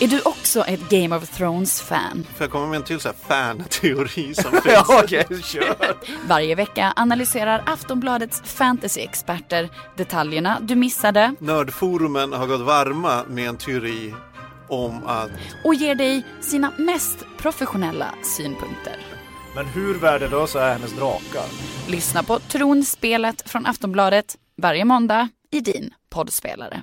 Är du också ett Game of Thrones-fan? Får jag komma med en till så här fan-teori som finns? ja, okej, kör! Varje vecka analyserar Aftonbladets fantasy-experter detaljerna du missade Nördforumen har gått varma med en teori om att och ger dig sina mest professionella synpunkter. Men hur värdelösa är hennes drakar? Lyssna på Tronspelet från Aftonbladet varje måndag i din poddspelare.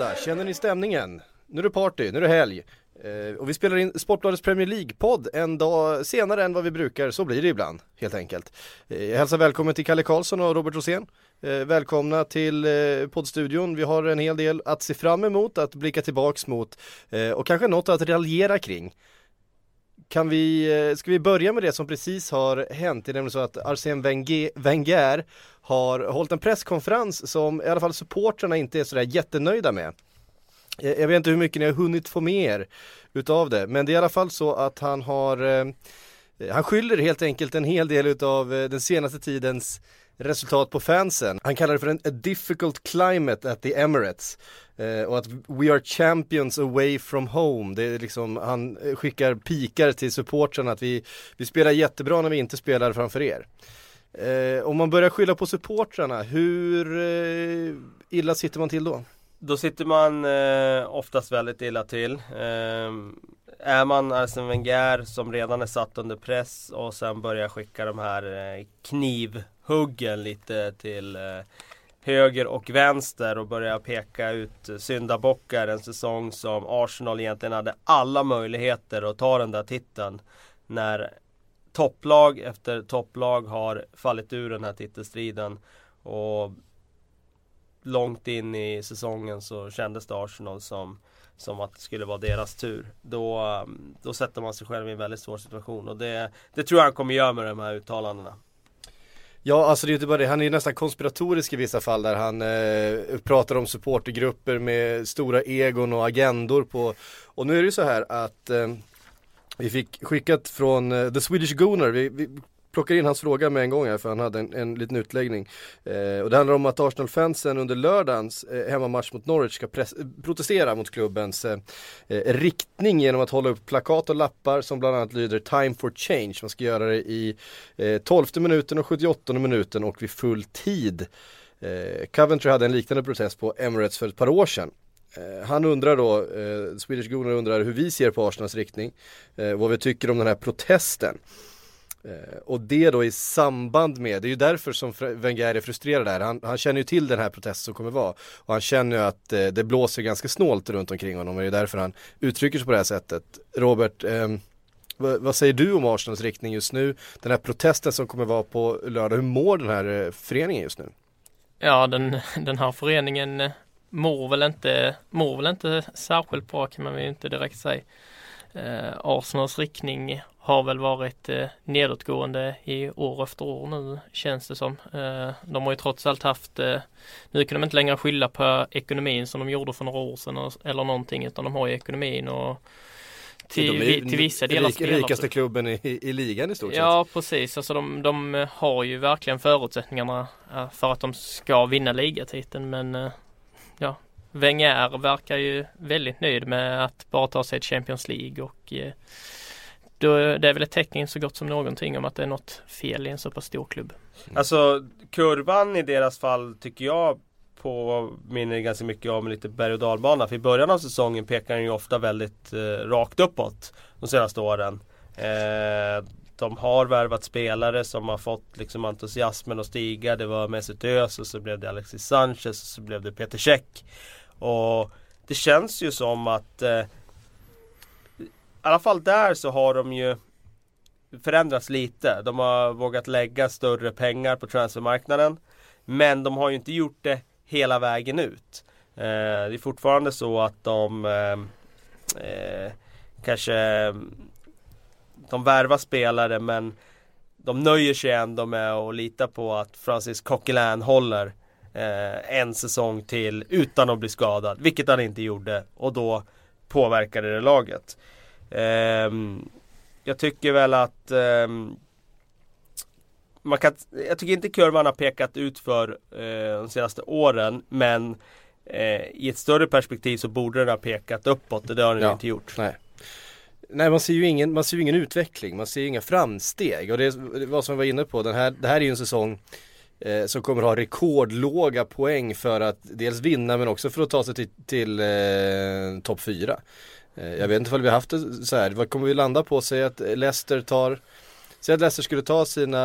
fredag, känner ni stämningen? Nu är det party, nu är det helg. Eh, och vi spelar in Sportbladets Premier League-podd en dag senare än vad vi brukar, så blir det ibland helt enkelt. Eh, jag hälsar välkommen till Kalle Karlsson och Robert Rosén. Eh, välkomna till eh, poddstudion. Vi har en hel del att se fram emot, att blicka tillbaks mot eh, och kanske något att raljera kring. Kan vi, eh, ska vi börja med det som precis har hänt? Det är nämligen så att Arsène Wenger har hållit en presskonferens som i alla fall supportrarna inte är sådär jättenöjda med. Jag vet inte hur mycket ni har hunnit få med er utav det, men det är i alla fall så att han har eh, han skyller helt enkelt en hel del utav eh, den senaste tidens resultat på fansen. Han kallar det för en a difficult climate at the Emirates. Eh, och att we are champions away from home. Det är liksom, han eh, skickar pikar till supportrarna att vi, vi spelar jättebra när vi inte spelar framför er. Eh, om man börjar skylla på supportrarna, hur eh, illa sitter man till då? Då sitter man eh, oftast väldigt illa till. Eh, är man Arsene Wenger som redan är satt under press och sen börjar skicka de här eh, knivhuggen lite till eh, höger och vänster och börjar peka ut syndabockar en säsong som Arsenal egentligen hade alla möjligheter att ta den där titeln. När topplag efter topplag har fallit ur den här titelstriden. Och långt in i säsongen så kändes det Arsenal som, som att det skulle vara deras tur. Då, um, då sätter man sig själv i en väldigt svår situation och det, det tror jag han kommer göra med de här uttalandena. Ja, alltså det är inte bara det, han är ju nästan konspiratorisk i vissa fall där han eh, pratar om supportergrupper med stora egon och agendor på Och nu är det ju så här att eh, vi fick skickat från eh, The Swedish Gooner, vi, vi plockar in hans fråga med en gång här för han hade en, en liten utläggning. Eh, och det handlar om att Arsenal-fansen under lördagens eh, hemmamatch mot Norwich ska protestera mot klubbens eh, eh, riktning genom att hålla upp plakat och lappar som bland annat lyder Time for change. Man ska göra det i eh, 12 minuten och 78 minuten och vid full tid. Eh, Coventry hade en liknande protest på Emirates för ett par år sedan. Eh, han undrar då, eh, Swedish Gunnar undrar hur vi ser på Arsenals riktning, eh, vad vi tycker om den här protesten. Eh, och det då i samband med, det är ju därför som Wenger är frustrerad där. Han, han känner ju till den här protesten som kommer vara. Och han känner ju att eh, det blåser ganska snålt runt omkring honom och det är därför han uttrycker sig på det här sättet. Robert, ehm, vad, vad säger du om Arsenals riktning just nu? Den här protesten som kommer vara på lördag, hur mår den här eh, föreningen just nu? Ja, den, den här föreningen eh, mår väl inte, mår väl inte särskilt bra kan man väl inte direkt säga. Eh, Arsenals riktning har väl varit eh, nedåtgående i år efter år nu känns det som. Eh, de har ju trots allt haft, eh, nu kan de inte längre skylla på ekonomin som de gjorde för några år sedan och- eller någonting utan de har ju ekonomin och till, De är till vissa delar rik, spelar rikaste klubben i, i, i ligan i stort sett. Ja precis, alltså de, de har ju verkligen förutsättningarna eh, för att de ska vinna ligatiteln men eh, ja, Wenger verkar ju väldigt nöjd med att bara ta sig till Champions League och eh, då, det är väl ett tecken så gott som någonting om att det är något fel i en så pass stor klubb. Mm. Alltså kurvan i deras fall tycker jag påminner ganska mycket om lite berg och dalbana. För i början av säsongen pekar den ju ofta väldigt eh, rakt uppåt de senaste åren. Eh, de har värvat spelare som har fått liksom entusiasmen att stiga. Det var Mesut Özil och så blev det Alexis Sanchez och så blev det Peter Cech. Och det känns ju som att eh, i alla fall där så har de ju förändrats lite. De har vågat lägga större pengar på transfermarknaden. Men de har ju inte gjort det hela vägen ut. Eh, det är fortfarande så att de eh, eh, kanske de värvar spelare men de nöjer sig ändå med att lita på att Francis Coquelin håller eh, en säsong till utan att bli skadad. Vilket han inte gjorde och då påverkade det laget. Eh, jag tycker väl att eh, man kan, jag tycker inte kurvan har pekat ut för eh, de senaste åren men eh, i ett större perspektiv så borde den ha pekat uppåt och det har den Ja. inte gjort. Nej. Nej man ser ju ingen, man ser ingen utveckling, man ser ju inga framsteg och det vad som jag var inne på, den här, det här är ju en säsong eh, som kommer ha rekordlåga poäng för att dels vinna men också för att ta sig till, till eh, topp 4. Eh, jag vet inte om vi har haft det så här, vad kommer vi landa på? Säg att Leicester tar Säg att Leicester skulle ta sina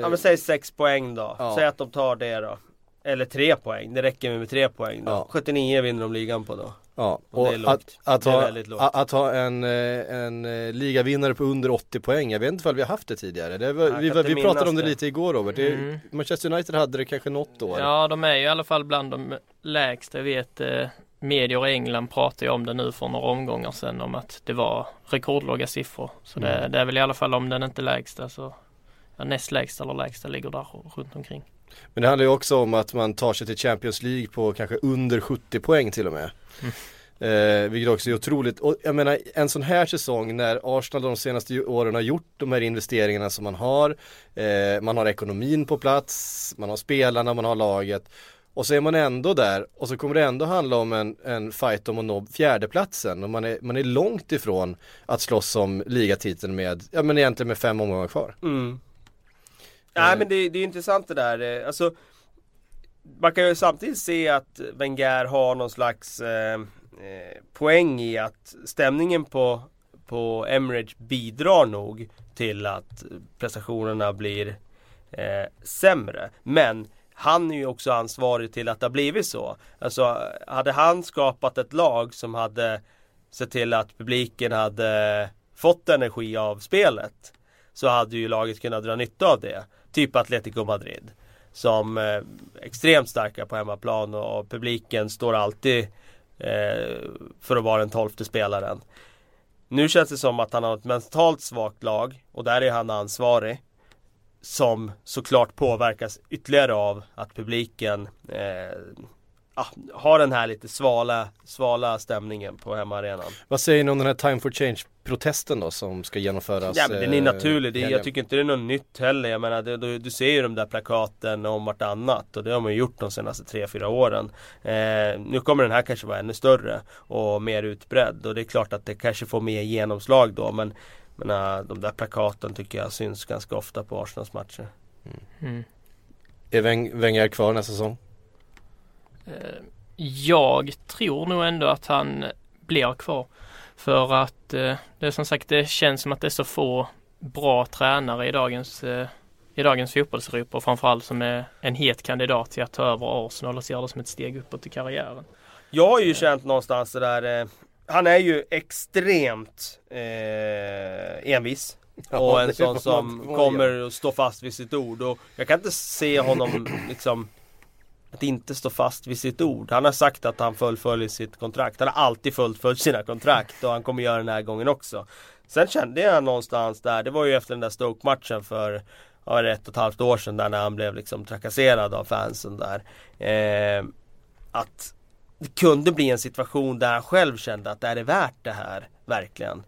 Ja men säg 6 poäng då. Ja. Säg att de tar det då. Eller 3 poäng, det räcker med, med 3 poäng då. Ja. 79 vinner de ligan på då. Ja, Och och det att, att, Det är ha, att, att ha en, eh, en eh, ligavinnare på under 80 poäng, jag vet inte om vi har haft det tidigare. Det var, vi, vi pratade om det det. lite igår Robert. Det, Mm. Manchester United hade det kanske något år. Ja, de är ju i alla fall bland de lägsta. Jag vet eh, medier i England pratar ju om det nu för några omgångar sedan om att det var rekordlåga siffror. Så det, Mm. det är väl i alla fall om den inte lägsta så ja, näst lägsta eller lägsta ligger där runt omkring. Men det handlar ju också om att man tar sig till Champions League på kanske under 70 poäng till och med. Eh, vilket också är otroligt. Och jag menar en sån här säsong när Arsenal de senaste åren har gjort de här investeringarna som man har. Eh, man har ekonomin på plats, man har spelarna, man har laget. Och så är man ändå där och så kommer det ändå handla om en, en fight om att nå fjärdeplatsen. Och man är, man är långt ifrån att slåss om ligatiteln med, ja men egentligen med fem omgångar kvar. Mm. Nej men det, det är intressant det där. Eh, Alltså, man kan ju samtidigt se att Wenger har någon slags eh, eh, poäng i att stämningen på, på Emirates bidrar nog till att prestationerna blir eh, sämre. Men han är ju också ansvarig till att det har blivit så. Alltså hade han skapat ett lag som hade sett till att publiken hade fått energi av spelet så hade ju laget kunnat dra nytta av det. Typ Atletico Madrid. Som är extremt starka på hemmaplan och, publiken står alltid eh, för att vara den tolfte spelaren. Nu känns det som att han har ett mentalt svagt lag och där är han ansvarig. Som såklart påverkas ytterligare av att publiken eh, ah, har den här lite svala, svala stämningen på hemmaarenan. Vad säger ni om den här Time for Change-protesten då som ska genomföras? Ja men den är eh, naturlig, det, jag tycker inte det är något nytt heller. Jag menar det, du, du ser ju de där plakaten om vartannat och det har man ju gjort de senaste 3-4 åren. Eh, nu kommer den här kanske vara ännu större och mer utbredd och det är klart att det kanske får mer genomslag då men men äh, de där plakaten tycker jag syns ganska ofta på Arsenals matcher. Mm. Är Weng- Wenger kvar nästa säsong? Eh, Jag tror nog ändå att han blir kvar. För att eh, det är som sagt det känns som att det är så få bra tränare i dagens, eh, i dagens fotbollseuropa och framförallt som är en het kandidat till att ta över Arsenal och ser det som ett steg uppåt i karriären. Jag har ju känt någonstans det där eh, Han är ju extremt eh, envis Och en sån som kommer att stå fast vid sitt ord och jag kan inte se honom liksom att inte stå fast vid sitt ord. Han har sagt att han fullföljer sitt kontrakt. Han har alltid fullföljt sina kontrakt och han kommer göra den här gången också. Sen kände jag någonstans där, det var ju efter den där Stoke-matchen för ja, ett och ett halvt år sedan där när han blev liksom trakasserad av fansen där. Eh, att det kunde bli en situation där han själv kände att det är värt det här, verkligen.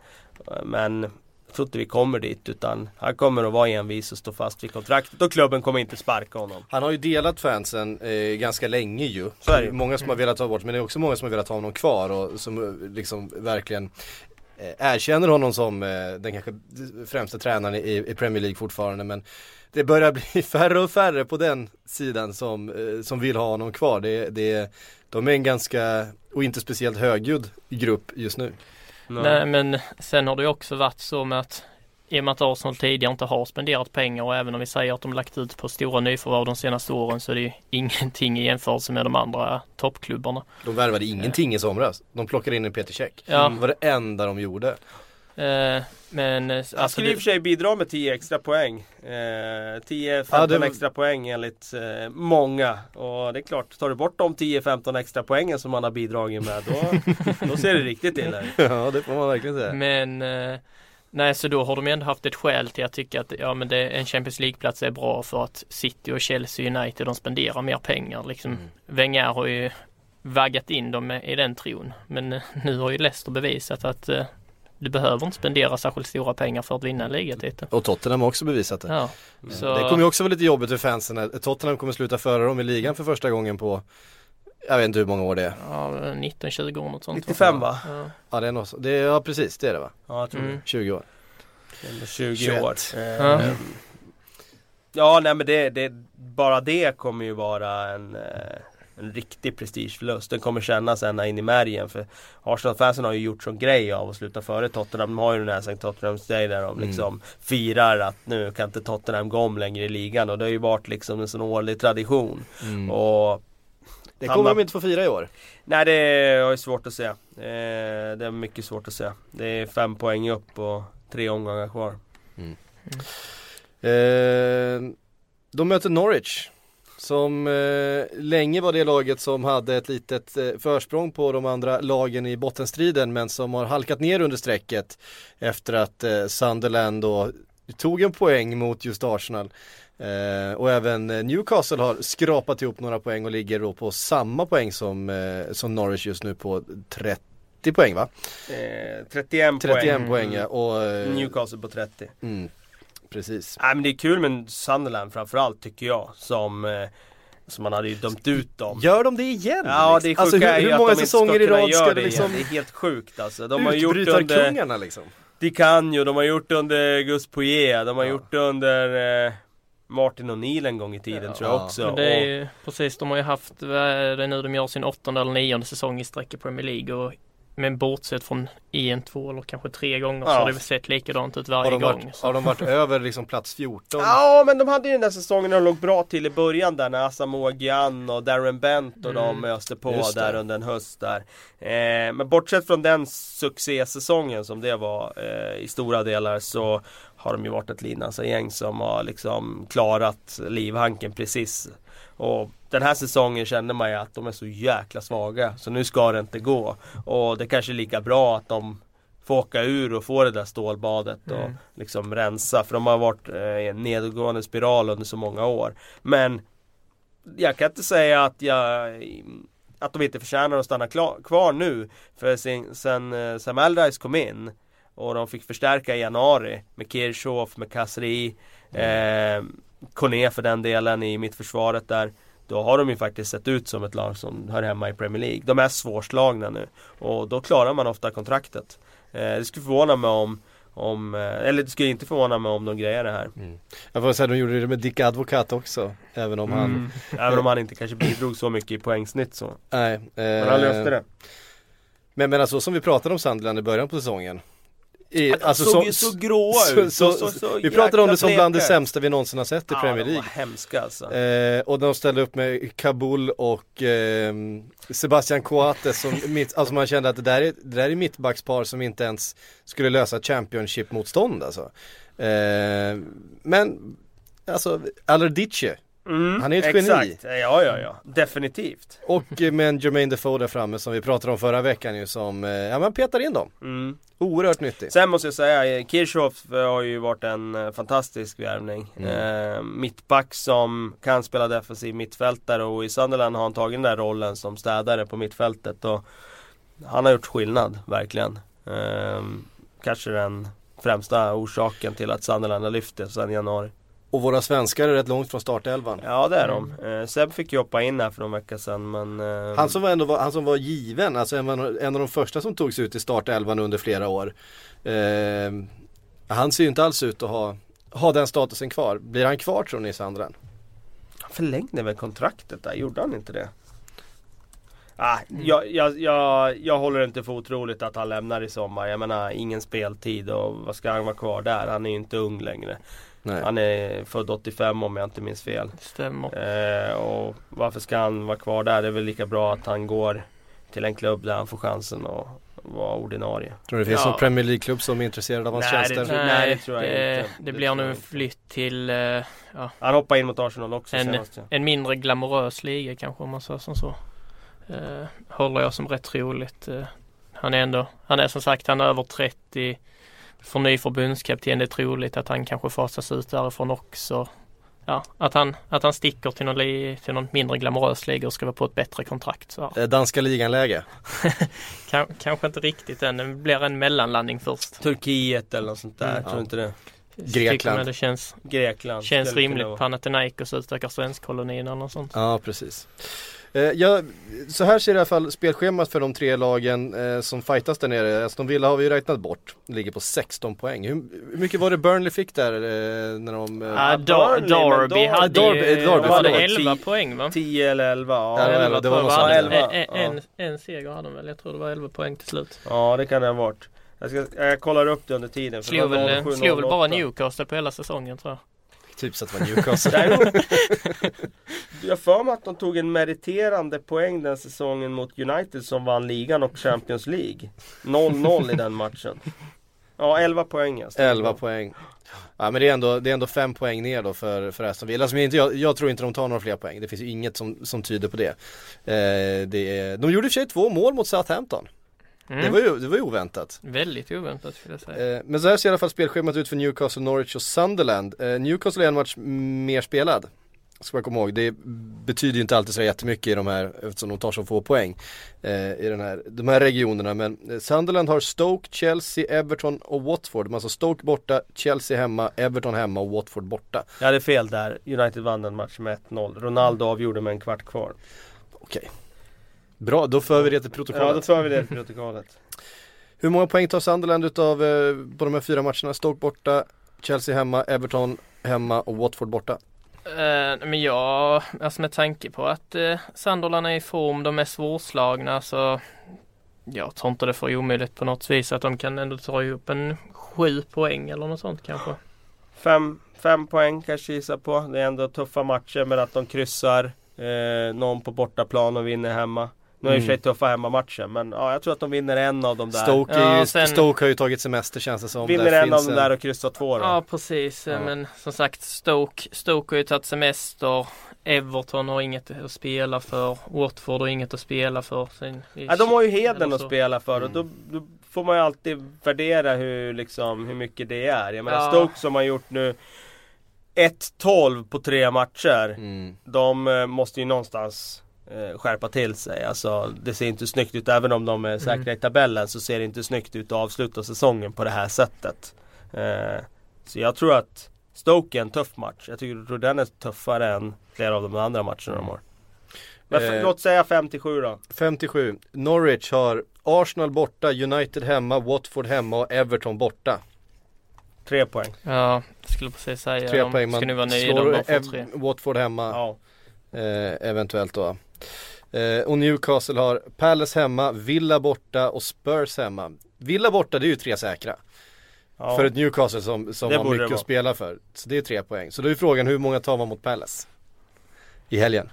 Men tror inte vi kommer dit utan han kommer att vara envis och stå fast vid kontraktet och klubben kommer inte sparka honom. Han har ju delat fansen eh, ganska länge ju. Så. Många som har velat ta bort men det är också många som har velat ha honom kvar och som eh, liksom verkligen eh, erkänner honom som eh, den kanske främsta tränaren i, i Premier League fortfarande men det börjar bli färre och färre på den sidan som, eh, som vill ha honom kvar. Det, det, de är en ganska, och inte speciellt högljudd grupp just nu. Nej men sen har det också varit så med att i och med att Arsenal tidigare inte har spenderat pengar och även om vi säger att de lagt ut på stora nyförvärv de senaste åren så är det ju ingenting i jämförelse med de andra toppklubbarna. De värvade ingenting i somras. De plockade in en Peter Cech. Ja. Det var det enda de gjorde. Eh, men eh, Han alltså skulle i och det, för sig bidra med 10 extra poäng. Eh, 10-15 Ja, det extra poäng enligt eh, många. Och det är klart, tar du bort de 10-15 extra poängen som han har bidragit med då, då ser det riktigt illa ut. Ja det får man verkligen säga. men eh, Nej så då har de ändå haft ett skäl till att tycka att ja, men det, en Champions League-plats är bra för att City och Chelsea United de spenderar mer pengar. Liksom. Mm. Wenger har ju vaggat in dem i den tron. Men eh, nu har ju Leicester bevisat att eh, du behöver inte spendera särskilt stora pengar för att vinna en ligatitel. Och Tottenham har också bevisat det. Ja, så, Det kommer ju också vara lite jobbigt för fansen. Tottenham kommer sluta före dem i ligan för första gången på jag vet inte hur många år det är. ja, 19-20 år något sånt. 95 va? Ja. Ja det är nog så. Det är, ja precis det är det va? Ja, jag tror Mm. det. 20 år. Ändå 20 21. år. Eh, Ja. Ja, nej men det, det, bara det kommer ju vara en, eh, en riktig prestigeförlust. Den kommer kännas ända in i märgen. För Arsenal-fansen har ju gjort sån grej av att sluta före Tottenham. De har ju den här St. Tottenham's Day där de Mm. liksom firar att nu kan inte Tottenham gå om längre i ligan. Och det har ju varit liksom en sån årlig tradition. Mm. Och Det kommer de inte få fira i år. Nej det är svårt att se. Eh, det är mycket svårt att se. Det är fem poäng upp och tre omgångar kvar. Eh, de möter Norwich. Som eh, länge var det laget som hade ett litet eh, försprång på de andra lagen i bottenstriden men som har halkat ner under strecket efter att eh, Sunderland då tog en poäng mot just Arsenal. Eh, och även eh, Newcastle har skrapat ihop några poäng och ligger då på samma poäng som, eh, som Norwich just nu på 30 poäng va? Eh, 31, 31 poäng. poäng, ja. och eh, Newcastle på 30. mm, Precis. Nej men det är kul med Sunderland framförallt tycker jag. Som, eh, som man hade ju dömt ut dem. Gör de det igen? Ja det sjuka alltså, hur, är ju hur att många de säsonger i rad göra ska det det liksom. Det är helt sjukt alltså. De har gjort under Utbrytarkungarna liksom? Di Canio, de har gjort under Gus Poirier, de har gjort det under eh, Martin O'Neill en gång i tiden tror jag Ja. också. Men det är ju precis, de har ju haft, vad är det nu de gör sin åttonde eller nionde säsong i sträck i Premier League och men bortsett från en, två eller kanske tre gånger så Ja. har det väl sett likadant ut Har varje de, gång. varit, Så. har de varit över liksom plats 14? Ja men de hade ju den där säsongen när de låg bra till i början där när Asamoah Gyan och Darren Bent och Mm. de öste på Just det. där under en höst där. Eh, men bortsett från den succésäsongen som det var eh, i stora delar så har de ju varit ett lidande gäng som har liksom klarat livhanken precis. Och den här säsongen kände man ju att de är så jäkla svaga så nu ska det inte gå. Och det kanske är lika bra att de får åka ur och få det där stålbadet och Mm. liksom rensa. För de har varit eh, i en nedåtgående spiral under så många år. Men jag kan inte säga att jag att de inte förtjänar att stanna klar, kvar nu. För sen, sen eh, Sam Allardyce kom in och de fick förstärka i januari med Kirchhoff, med Kasri, eh, Kone för den delen i mittförsvaret där. Då har de ju faktiskt sett ut som ett lag som hör hemma i Premier League. De är svårslagna nu och då klarar man ofta kontraktet. Eh, det skulle förvåna mig om, om eh, eller det skulle inte förvåna mig om de grejer det här. Jag får säga de gjorde det med Dick Advocat också. Även om han, Mm. Även om han inte kanske bidrog så mycket i poängsnitt så. nej. Men han löste det. Men, men alltså som vi pratade om Sunderland i början på säsongen. I, Alltså, alltså, såg som- ju så gråa ut. så- Så, så, vi pratade om det som bland det sämsta vi någonsin har sett i Ja, Premier League. hemska alltså. Eh, och de ställde upp med Kabul och eh, Sebastian Coates som mitt, alltså man kände att det där är, det där är mittbackspar som inte ens skulle lösa Championship-motstånd alltså. Eh, men, alltså Alardice Mm, han är ett exakt. geni. Ja, ja, ja. Definitivt. och eh, med en Jermaine Defoe där framme som vi pratade om förra veckan ju som, eh, ja man petar in dem. Mm. Oerhört nyttigt. Sen måste jag säga, eh, Kirchhoff har ju varit en fantastisk värvning. Mm. Eh, mittback som kan spela defensiv mittfältare och i Sunderland har han tagit den där rollen som städare på mittfältet. Och han har gjort skillnad, verkligen. Eh, kanske den främsta orsaken till att Sunderland har lyft det sedan januari. Och våra svenskar är rätt långt från startelvan. Ja det är de. Eh, Seb fick ju hoppa in här för någon vecka sedan men... eh, Han som var ändå han som var given, alltså en, av- en av de första som togs ut i startelvan under flera år. Eh, han ser ju inte alls ut att ha, ha den statusen kvar. Blir han kvar tror ni Sandra? Han förlängde väl kontraktet där, gjorde han inte det? Ah, jag, jag, jag, jag håller det inte för otroligt att han lämnar i sommar. Jag menar ingen speltid och vad ska han vara kvar där? Han är ju inte ung längre. Nej. Han är född 85 om jag inte minns fel. Stämmer. Eh, och varför ska han vara kvar där? Det är väl lika bra att han går till en klubb där han får chansen att vara ordinarie. Tror du det finns Ja. någon Premier League-klubb som är intresserad av hans Nej, tjänster? nej, det tror jag det, inte. Det, Det blir nog en flytt till eh, Han hoppade in mot Arsenal också En- senast. Ja. en mindre glamorös liga kanske om man säger som så. Eh, håller jag som rätt troligt. Eh, han är ändå, han är som sagt han är över 30. För ny förbundskapten det är troligt att han kanske fasas ut därifrån också. Ja, att han, att han sticker till någon, li, till någon mindre glamorös liga och ska vara på ett bättre kontrakt. Så, Eh, Danska ligan-läge? kan, kanske inte riktigt än, det blir en mellanlandning först. Turkiet eller något sånt där, Mm. tror du inte det? Grekland. Det känns, Grekland. känns rimligt. Panathinaikos utökar svenskkolonin eller något sånt. Ja, precis. Eh, ja, så här ser i alla fall spelschemat för de tre lagen eh, som fightas där nere. Aston Villa har vi ju räknat bort. Ligger på 16 poäng. Hur, hur mycket var det Burnley fick där eh, när de... Eh, Ja, Burnley, Darby- hade Darby- ju, Darby, var det förlåt. 11 Tio- poäng va? 10 eller 11, ja. Ja, Ja, eller det var något sånt. Ja, En, en, ja. en seger hade de väl, jag tror det var 11 poäng till slut. det kan det ha varit. Jag, ska, jag kollar upp det under tiden. Slog väl, 07, slog väl bara 08. Newcastle på hela säsongen tror jag. Typ så att det var Newcastle. Jag för mig att de tog en meriterande poäng den säsongen mot United som vann ligan och Champions League. 0-0 i den matchen. Ja, 11 poäng ja. 11 poäng. Ja men det är ändå, det är ändå fem poäng ner då för, för Aston Villa. Som jag, inte, jag, jag tror inte de tar några fler poäng. Det finns ju inget som, som tyder på det. Eh, det är, de gjorde i och för sig två mål mot Southampton. Mm. Det, var ju, det var ju oväntat. Väldigt oväntat skulle jag säga. Eh, men så här ser i alla fall spelschemat ut för Newcastle, Norwich och Sunderland. Eh, Newcastle är en match mer spelad. Ska man komma ihåg. Det betyder ju inte alltid så jättemycket i de här eftersom de tar så få poäng eh, i den här, de här regionerna. Men eh, Sunderland har Stoke, Chelsea, Everton och Watford. Men alltså Stoke borta, Chelsea hemma, Everton hemma och Watford borta. Jag hade fel där. United vann den matchen med 1-0. Ronaldo avgjorde med en kvart kvar. Okej. Bra, då för vi det till Ja, protokollet. då tar vi det i protokollet. Hur många poäng tar Sunderland utav eh, på de här fyra matcherna? Stoke borta, Chelsea hemma, Everton hemma och Watford borta. Eh, men ja, alltså med tanke på att eh, Sunderland är i form, de är svårslagna så jag tror inte det får omöjligt på något vis att de kan ändå ta upp en sju poäng eller något sånt kanske. Fem, fem poäng kanske gissa på. Det är ändå tuffa matcher med att de kryssar eh, någon på bortaplan och vinner hemma. Nu är det i och för sig Mm. tuffa hemmamatcher men ja, jag tror att de vinner en av dem där. Stoke, Ja, ju, sen- Stoke har ju tagit semester känns det som. vinner Där en av dem där och kryssar två då. Ja precis, Ja. men som sagt Stoke, Stoke har ju tagit semester. Everton har inget att spela för. Watford har inget att spela för. Sen, Ja, de har ju eller att spela för och Mm. då, då får man ju alltid värdera hur, liksom, hur mycket det är. Jag menar Ja. Stoke som har gjort nu 1-12 på tre matcher. Mm. De eh, måste ju någonstans skärpa till sig. Alltså det ser inte snyggt ut. Även om de är säkra Mm. i tabellen så ser det inte snyggt ut att avsluta säsongen på det här sättet. Eh, så jag tror att Stoke är en tuff match. Jag tycker, tror den är tuffare än flera av de andra matcherna de har. Men f- Eh. låt säga 57 då. 57. Norwich har Arsenal borta, United hemma, Watford hemma och Everton borta. Tre poäng. Ja, skulle precis säga. Tre de poäng. ska Man nu vara nöjda om de får tre. Watford hemma Ja. eh, eventuellt då. Eh, och Newcastle har Palace hemma, Villa borta och Spurs hemma. Villa borta det är ju tre säkra. ja. För ett Newcastle som, som Det har mycket det att spela för. Så det är tre poäng. Så då är frågan hur många tar man mot Palace? I helgen.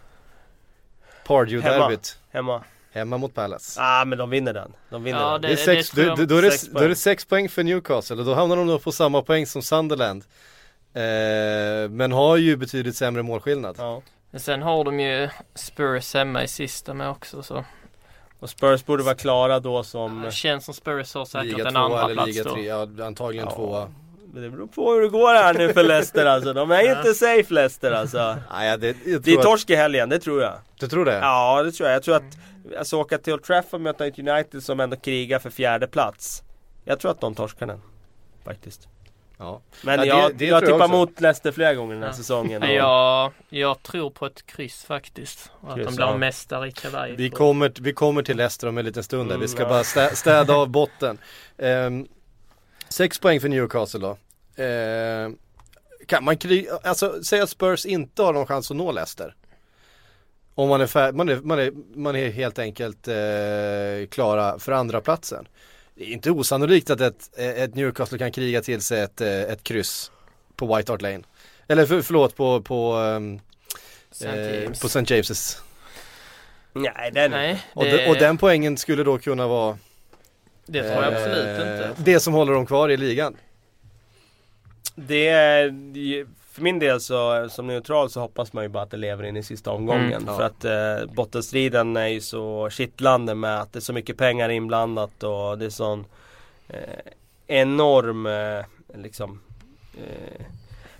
Pardew-derbyt. Hemma. Hemma mot Palace. Ah men de vinner den. De vinner Ja, den. Det är det sex, tror då, då, då, är det, sex då är det sex poäng för Newcastle och då hamnar de då på samma poäng som Sunderland. Eh, men har ju betydligt sämre målskillnad. Ja. Men sen har de ju Spurs hemma i sista med också så. Och Spurs borde vara klara då som... Det känns som Spurs har säkert Liga en andra eller plats liga då. tre, ja antagligen Ja. tvåa. Men Det beror på hur det går här nu för Leicester alltså. De är inte safe Leicester alltså. Nej, ja, det, jag Det är torsk i helgen, det tror jag. du tror det? Ja, det tror jag. Jag tror att alltså, åka till Old Trafford och möta ett United som ändå krigar för fjärde plats. Jag tror att de torskar den. Faktiskt. Ja. Men Ja, det- jag, det jag tror jag tippar mot Leicester flera gånger den här Ja. säsongen. Och- jag, jag tror på ett kryss faktiskt. Och att Kryss, de blir ja. mästare i kavaj. Vi kommer, vi kommer till Leicester om en liten stund där. Vi ska Mm, ja. bara stä, städa av botten. Ehm, sex poäng för Newcastle då. Ehm, kan man kry, alltså säga att Spurs inte har någon chans att nå Leicester. Om man är, fär, man är, man är, man är helt enkelt eh, klara för andra platsen. Det är inte osannolikt att ett, ett Newcastle kan kriga till sig ett, eh, ett kryss på White Hart Lane. Eller för, förlåt på, på, St. eh, James. på St. James's. Nej, den... Nej, Och, det- de, och den poängen skulle då kunna vara Det tror jag absolut Eh, inte. Det som håller dem kvar i ligan. Det är, för min del så som neutral så hoppas man ju bara att det lever in i sista omgången. Mm, ja. För att eh, bottenstriden är ju så kittlande med att det är så mycket pengar inblandat och det är sån eh, enorm eh, liksom eh,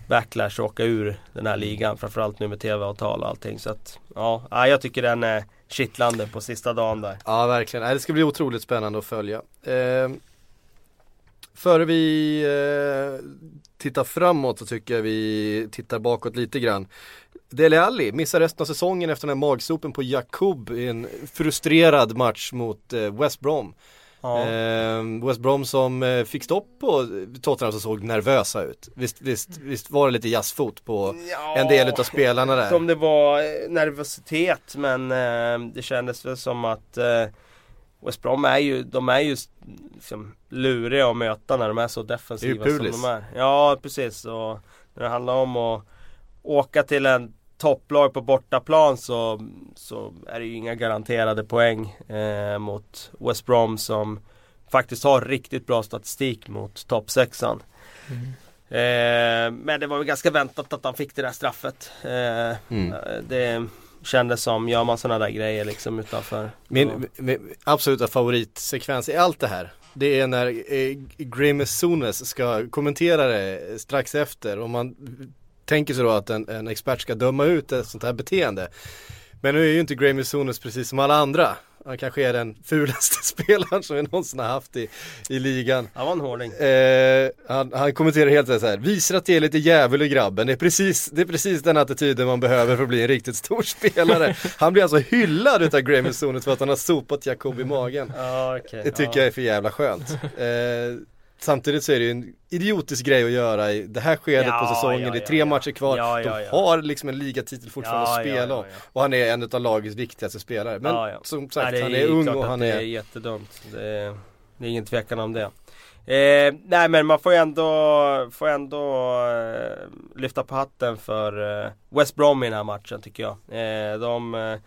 backlash att åka ur den här ligan. Framförallt nu med tv-avtal och allting. Så att ja, ja, jag tycker den är kittlande på sista dagen där. Ja, verkligen. Det ska bli otroligt spännande att följa. Eh, före vi eh, tittar framåt så tycker jag vi tittar bakåt lite grann. Dele Alli missar resten av säsongen efter den här magsopen på Jakob i en frustrerad match mot eh, West Brom. Ja. Eh, West Brom som eh, fick stopp på Tottenham som såg nervösa ut. Visst, visst, visst var det lite jazzfot på en del utav spelarna där? Om det var eh, nervositet men eh, det kändes väl som att eh, West Brom är ju, de är ju liksom, luriga att möta när de är så defensiva Det är ju som de är. Ja precis och när det handlar om att åka till en topplag på bortaplan så, så är det ju inga garanterade poäng eh, mot West Brom som faktiskt har riktigt bra statistik mot toppsexan. Eh, men det var väl ganska väntat att han fick det där straffet. Eh, Mm. Det kändes som, gör man sådana där grejer liksom utanför. Min, min absoluta favoritsekvens i allt det här Det är när eh, Sones ska kommentera det strax efter och man tänker sig då att en, en expert ska döma ut ett sånt här beteende Men nu är ju inte Grimace Sones precis som alla andra Han kanske är den fulaste spelaren som vi någonsin har haft i, i ligan Han var en hårding. Eh, han, han kommenterar helt så här, visar att det är lite djävul i grabben. Det är, precis, det är precis den attityden man behöver för att bli en riktigt stor spelare. Han blir alltså hyllad utav Graham Sonet för att han har sopat Jakob i magen. Ja, okej. Det tycker jag är för jävla skönt. Eh, samtidigt så är det ju en idiotisk grej att göra i det här skedet Ja, på säsongen. ja, det är tre ja. matcher kvar. De har liksom en ligatitel fortfarande att spela om. Och han är en av lagets viktigaste spelare. Men som sagt, Nej, han är ung och han det är är jättedumt. Det är, det är ingen tvekan om det. Eh, nej men man får ändå, får ändå eh, lyfta på hatten för eh, West Brom i den här matchen tycker jag. Eh, de, eh,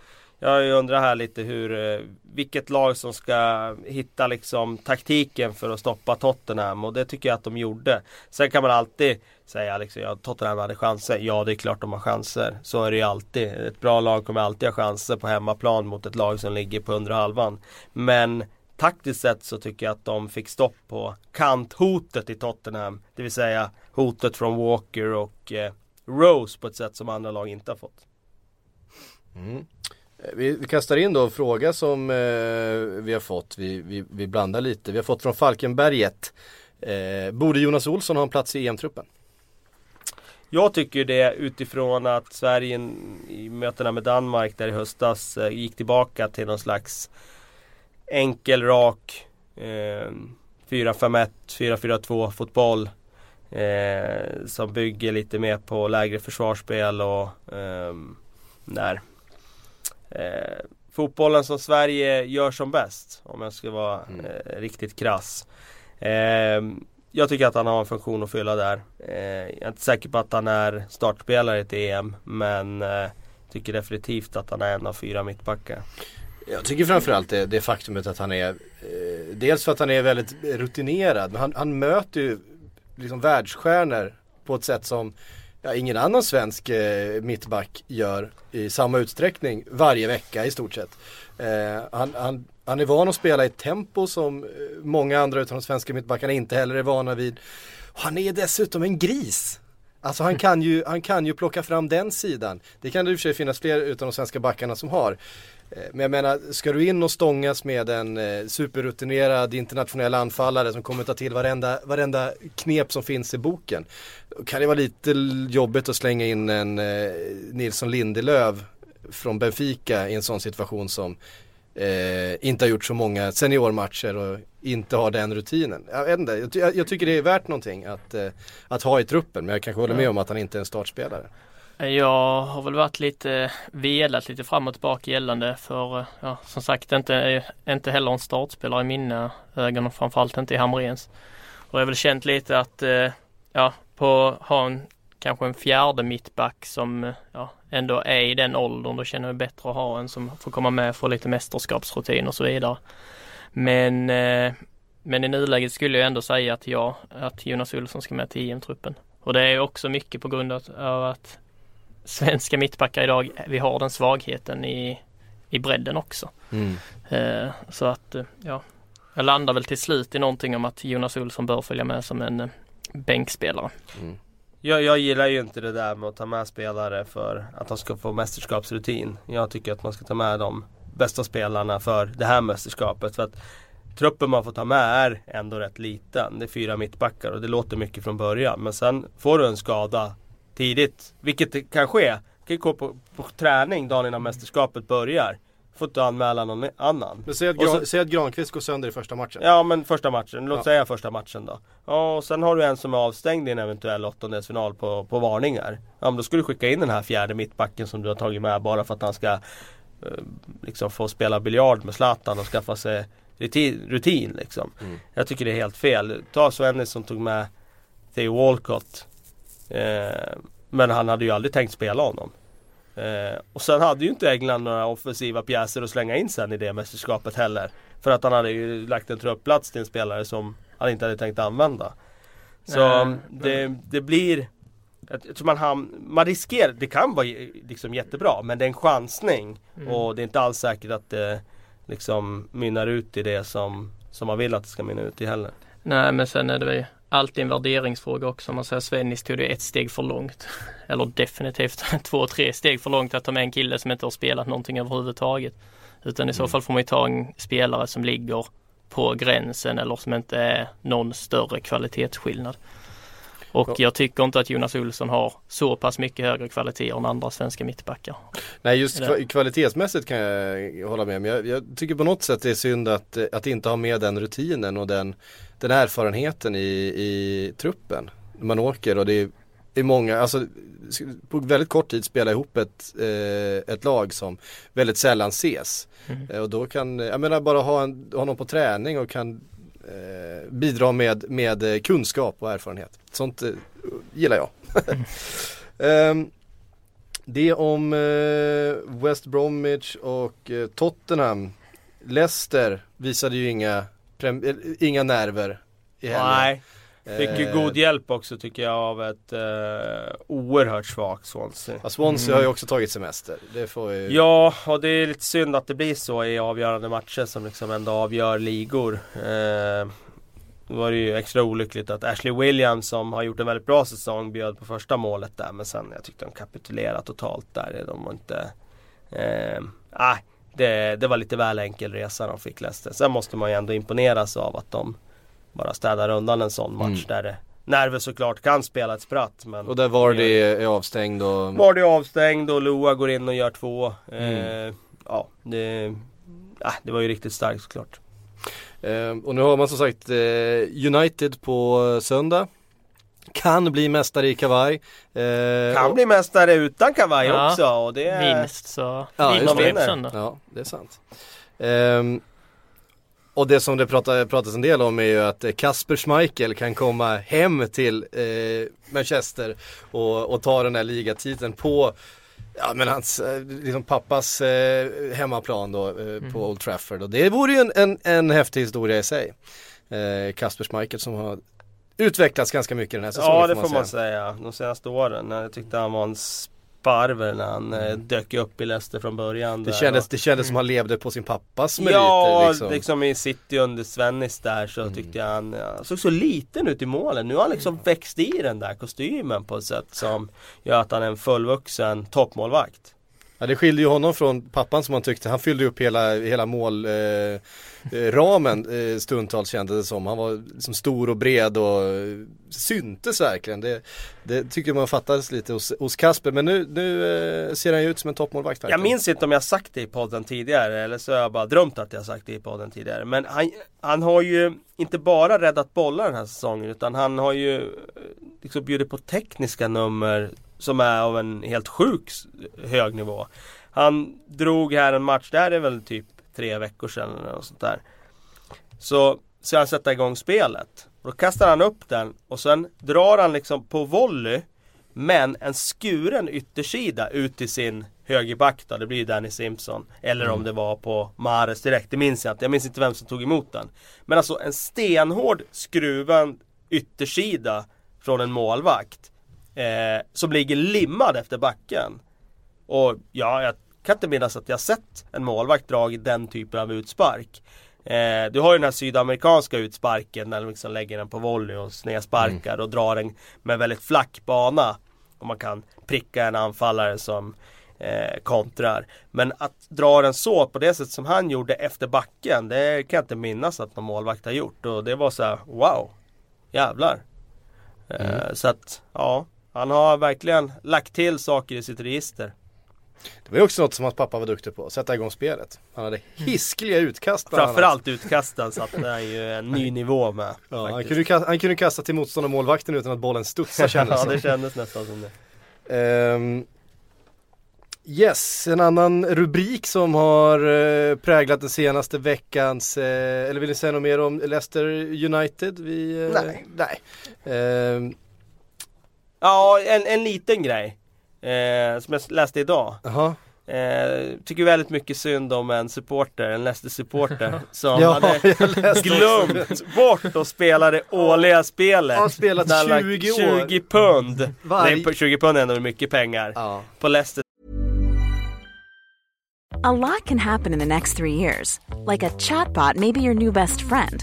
jag undrar här lite hur, eh, vilket lag som ska hitta liksom taktiken för att stoppa Tottenham och det tycker jag att de gjorde. Sen kan man alltid säga liksom, ja Tottenham hade chanser. Ja det är klart de har chanser. Så är det ju alltid. Ett bra lag kommer alltid ha chanser på hemmaplan mot ett lag som ligger på undre halvan. Men taktiskt sett så tycker jag att de fick stopp på kanthotet i Tottenham. Det vill säga hotet från Walker och eh, Rose på ett sätt som andra lag inte har fått. Mm. Vi, kastar in då en fråga som eh, vi har fått, vi, vi, vi blandar lite. Vi har fått från Falkenberget. Eh, borde Jonas Olsson ha en plats i EM-truppen? Jag tycker det utifrån att Sverige i mötena med Danmark där i höstas eh, gick tillbaka till någon slags enkel, rak eh, 4-5-1, 4-4-2 fotboll. Eh, som bygger lite mer på lägre försvarsspel och eh, där. Eh, fotbollen som Sverige gör som bäst om jag ska vara Mm. eh, riktigt krass. Eh, jag tycker att han har en funktion att fylla där. Eh, jag är inte säker på att han är startspelare i ett EM men eh, tycker definitivt att han är en av fyra mittbackar. Jag tycker framförallt det, det faktumet att han är eh, Dels för att han är väldigt rutinerad men han, han möter ju liksom världsstjärnor på ett sätt som ja, ingen annan svensk eh, mittback gör i samma utsträckning varje vecka i stort sett. Eh, han, han, han är van att spela i ett tempo som eh, många andra utav de svenska mittbackarna inte heller är vana vid. Och han är dessutom en gris. Alltså han kan, ju, han kan ju plocka fram den sidan. Det kan det i och för sig finnas fler utav de svenska backarna som har. Eh, Men jag menar, ska du in och stångas med en eh, superrutinerad internationell anfallare som kommer ta till varenda, varenda knep som finns i boken. Då kan det vara lite jobbigt att slänga in en eh, Nilsson Lindelöf från Benfica i en sån situation som eh, inte har gjort så många seniormatcher och inte har den rutinen. Jag vet inte, jag, jag, tycker det är värt någonting att, att ha i truppen men jag kanske håller med om att han inte är en startspelare. Jag har väl varit lite velat lite fram och tillbaka gällande för ja, som sagt inte, inte heller en startspelare i mina ögon och framförallt inte i Hamrens. Och jag har väl känt lite att ja, på ha en kanske en fjärde mittback som ja, ändå är i den åldern. Då känner jag bättre att ha en som får komma med för lite mästerskapsrutin och så vidare. Men men i nuläget skulle jag ändå säga att ja, att Jonas Olsson ska med till EM-truppen. Och det är också mycket på grund av att svenska mittbackar idag, vi har den svagheten i, i bredden också. Mm. Eh, så att, eh, ja, jag landar väl till slut i någonting om att Jonas Olsson bör följa med som en eh, bänkspelare. Mm. Jag, jag gillar ju inte det där med att ta med spelare för att de ska få mästerskapsrutin. Jag tycker att man ska ta med de bästa spelarna för det här mästerskapet. För att truppen man får ta med är ändå rätt liten. Det är fyra mittbackar och det låter mycket från början. Men sen får du en skada tidigt, vilket kan ske. Du kan gå på, på träning dagen innan mästerskapet börjar. Får inte anmäla någon annan. Men säg att, Och så- Gran, säg att Granqvist går sönder i första matchen. Ja men första matchen, låt Ja. säga första matchen då. Ja och sen har du en som är avstängd i en eventuell åttondelsfinal på, på varningar. Ja men då ska du skicka in den här fjärde mittbacken som du har tagit med bara för att han ska eh, liksom få spela biljard med Zlatan och skaffa sig rutin, rutin liksom. Mm. Jag tycker det är helt fel. Ta Svennis som tog med Theo Walcott. Eh, men han hade ju aldrig tänkt spela honom. Eh, och sen hade ju inte England några offensiva pjäser att slänga in sen i det mästerskapet heller. För att han hade ju lagt en truppplats till en spelare som han inte hade tänkt använda. Så Nej, det, det blir jag tror man, ham- man riskerar, det kan vara liksom jättebra men det är en chansning Mm. och det är inte alls säkert att det liksom mynnar ut i det som, som man vill att det ska mynna ut i heller. Nej men sen är det väl alltid en värderingsfråga också. Om man säger Svennis tog det ett steg för långt. Eller definitivt två, tre steg för långt att ta med en kille som inte har spelat någonting överhuvudtaget. Utan i så fall får man ju ta en spelare som ligger på gränsen eller som inte är någon större kvalitetsskillnad. Och Ja. jag tycker inte att Jonas Olsson har så pass mycket högre kvalitet än andra svenska mittbackar. Nej just kva- kvalitetsmässigt kan jag hålla med men jag, jag tycker på något sätt det är synd att, att inte ha med den rutinen och den, den erfarenheten i, i truppen. Man åker och det är, det är många, alltså på väldigt kort tid spela ihop ett, eh, ett lag som väldigt sällan ses. Mm. Eh, och då kan, jag menar bara ha, en, ha någon på träning och kan eh, bidra med, med eh, kunskap och erfarenhet. Sånt eh, gillar jag. um, det om eh, West Bromwich och eh, Tottenham. Leicester visade ju inga, eh, inga nerver i helgen. Nej, fick ju Eh, god hjälp också tycker jag av ett eh, oerhört svagt Swansea. Ja, Swansea har ju också tagit semester. Det får ju... Ja, och det är lite synd att det blir så i avgörande matcher som liksom ändå avgör ligor. Eh, då var det ju extra olyckligt att Ashley Williams som har gjort en väldigt bra säsong bjöd på första målet där men sen jag tyckte de kapitulerade totalt där. De var inte... Eh, ah, det, det var lite väl enkel resa de fick Leicester. Sen måste man ju ändå imponeras av att de bara städar undan en sån match Mm. där det Nerver såklart kan spela ett spratt men Och där Vardy är avstängd och... Vardy är avstängd och Loa går in och gör två. Mm. Eh, ja, det, ah, det var ju riktigt starkt såklart. Eh, och nu har man som sagt eh, United på söndag. Kan bli mästare i kavaj. Eh, Kan och- bli mästare utan kavaj Ja, också och det är... Vinst så Ja, vinner just vi det. söndag. Ja, det är sant. Ehm, och det som det pratas en del om är ju att Kasper Schmeichel kan komma hem till eh, Manchester och, och ta den här ligatiteln på Ja men hans, eh, liksom pappas eh, hemmaplan då eh, på Old Trafford och det vore ju en, en, en häftig historia i sig. Eh, Kasper Schmeichel som har utvecklats ganska mycket den här säsongen Ja det får man säga. De senaste åren. Jag tyckte han var en sparver när han eh, dök upp i Leicester från början. Mm. Det kändes, det kändes som han levde på sin pappas meriter Ja, liksom. liksom. i City under Svennis där så Mm. tyckte jag han ja, såg så liten ut i målen. Nu har han liksom växt i den där kostymen på ett sätt som gör att han är en fullvuxen toppmålvakt. Ja det skilde ju honom från pappan som han tyckte, han fyllde upp hela, hela mål eh, eh, eh, stundtals kändes det som. Han var liksom stor och bred och syntes verkligen. Det, det tycker man fattades lite hos, hos Kasper men nu, nu eh, ser han ju ut som en toppmålvakt Jag minns inte om jag sagt det i podden tidigare eller så har jag bara drömt att jag sagt det i podden tidigare. Men han, han har ju inte bara räddat bollar den här säsongen utan han har ju eh, liksom bjudit på tekniska nummer som är av en helt sjuk hög nivå. Han drog här en match, det här är väl typ tre veckor sedan eller något sånt där. Så ska han sätta igång spelet. Och då kastar han upp den och sen drar han liksom på volley men en skuren yttersida ut till sin högerback då, det blir ju Danny Simpson. Eller om det var på Mahrez direkt, det minns jag inte. Jag minns inte vem som tog emot den. Men alltså en stenhård skruvad yttersida från en målvakt. Eh, som ligger limmad efter backen. Och ja, jag kan inte minnas att jag sett en målvakt dragit den typen av utspark. Eh, du har ju den här sydamerikanska utsparken när de liksom lägger den på volley och snedsparkar och drar den med väldigt flack bana. Och man kan pricka en anfallare som eh, kontrar. Men att dra den så på det sätt som han gjorde efter backen, det kan jag inte minnas att någon målvakt har gjort. Och det var så här, wow, jävlar. Eh, så att, ja, han har verkligen lagt till saker i sitt register. Det var ju också något som hans pappa var duktig på, sätta igång spelet. Han hade hiskliga utkast. Framförallt utkasten satte han ju en ny nivå med. Ja, han, kunde, ju kasta- han kunde kasta till motståndarmålvakten utan att bollen studsade kändes ja, det kändes nästan som det. Ehm, Yes, en annan rubrik som har eh, präglat den senaste veckans, eh, eller vill ni säga något mer om Leicester United? Vi, eh, Nej. nej. Ehm, Ja, en, en liten grej. Eh, som jag läste idag. Jaha, Eh, tycker väldigt mycket synd om en supporter, en Leicester-supporter som Ja, hade glömt bort att spela det årliga spelet. Spelat han lagt 20 år. 20 pund. Varje- Nej, 20 pund är ändå mycket pengar. ja. På Leicester A lot can happen in the next three years. Like a chatbot may be your new best friend.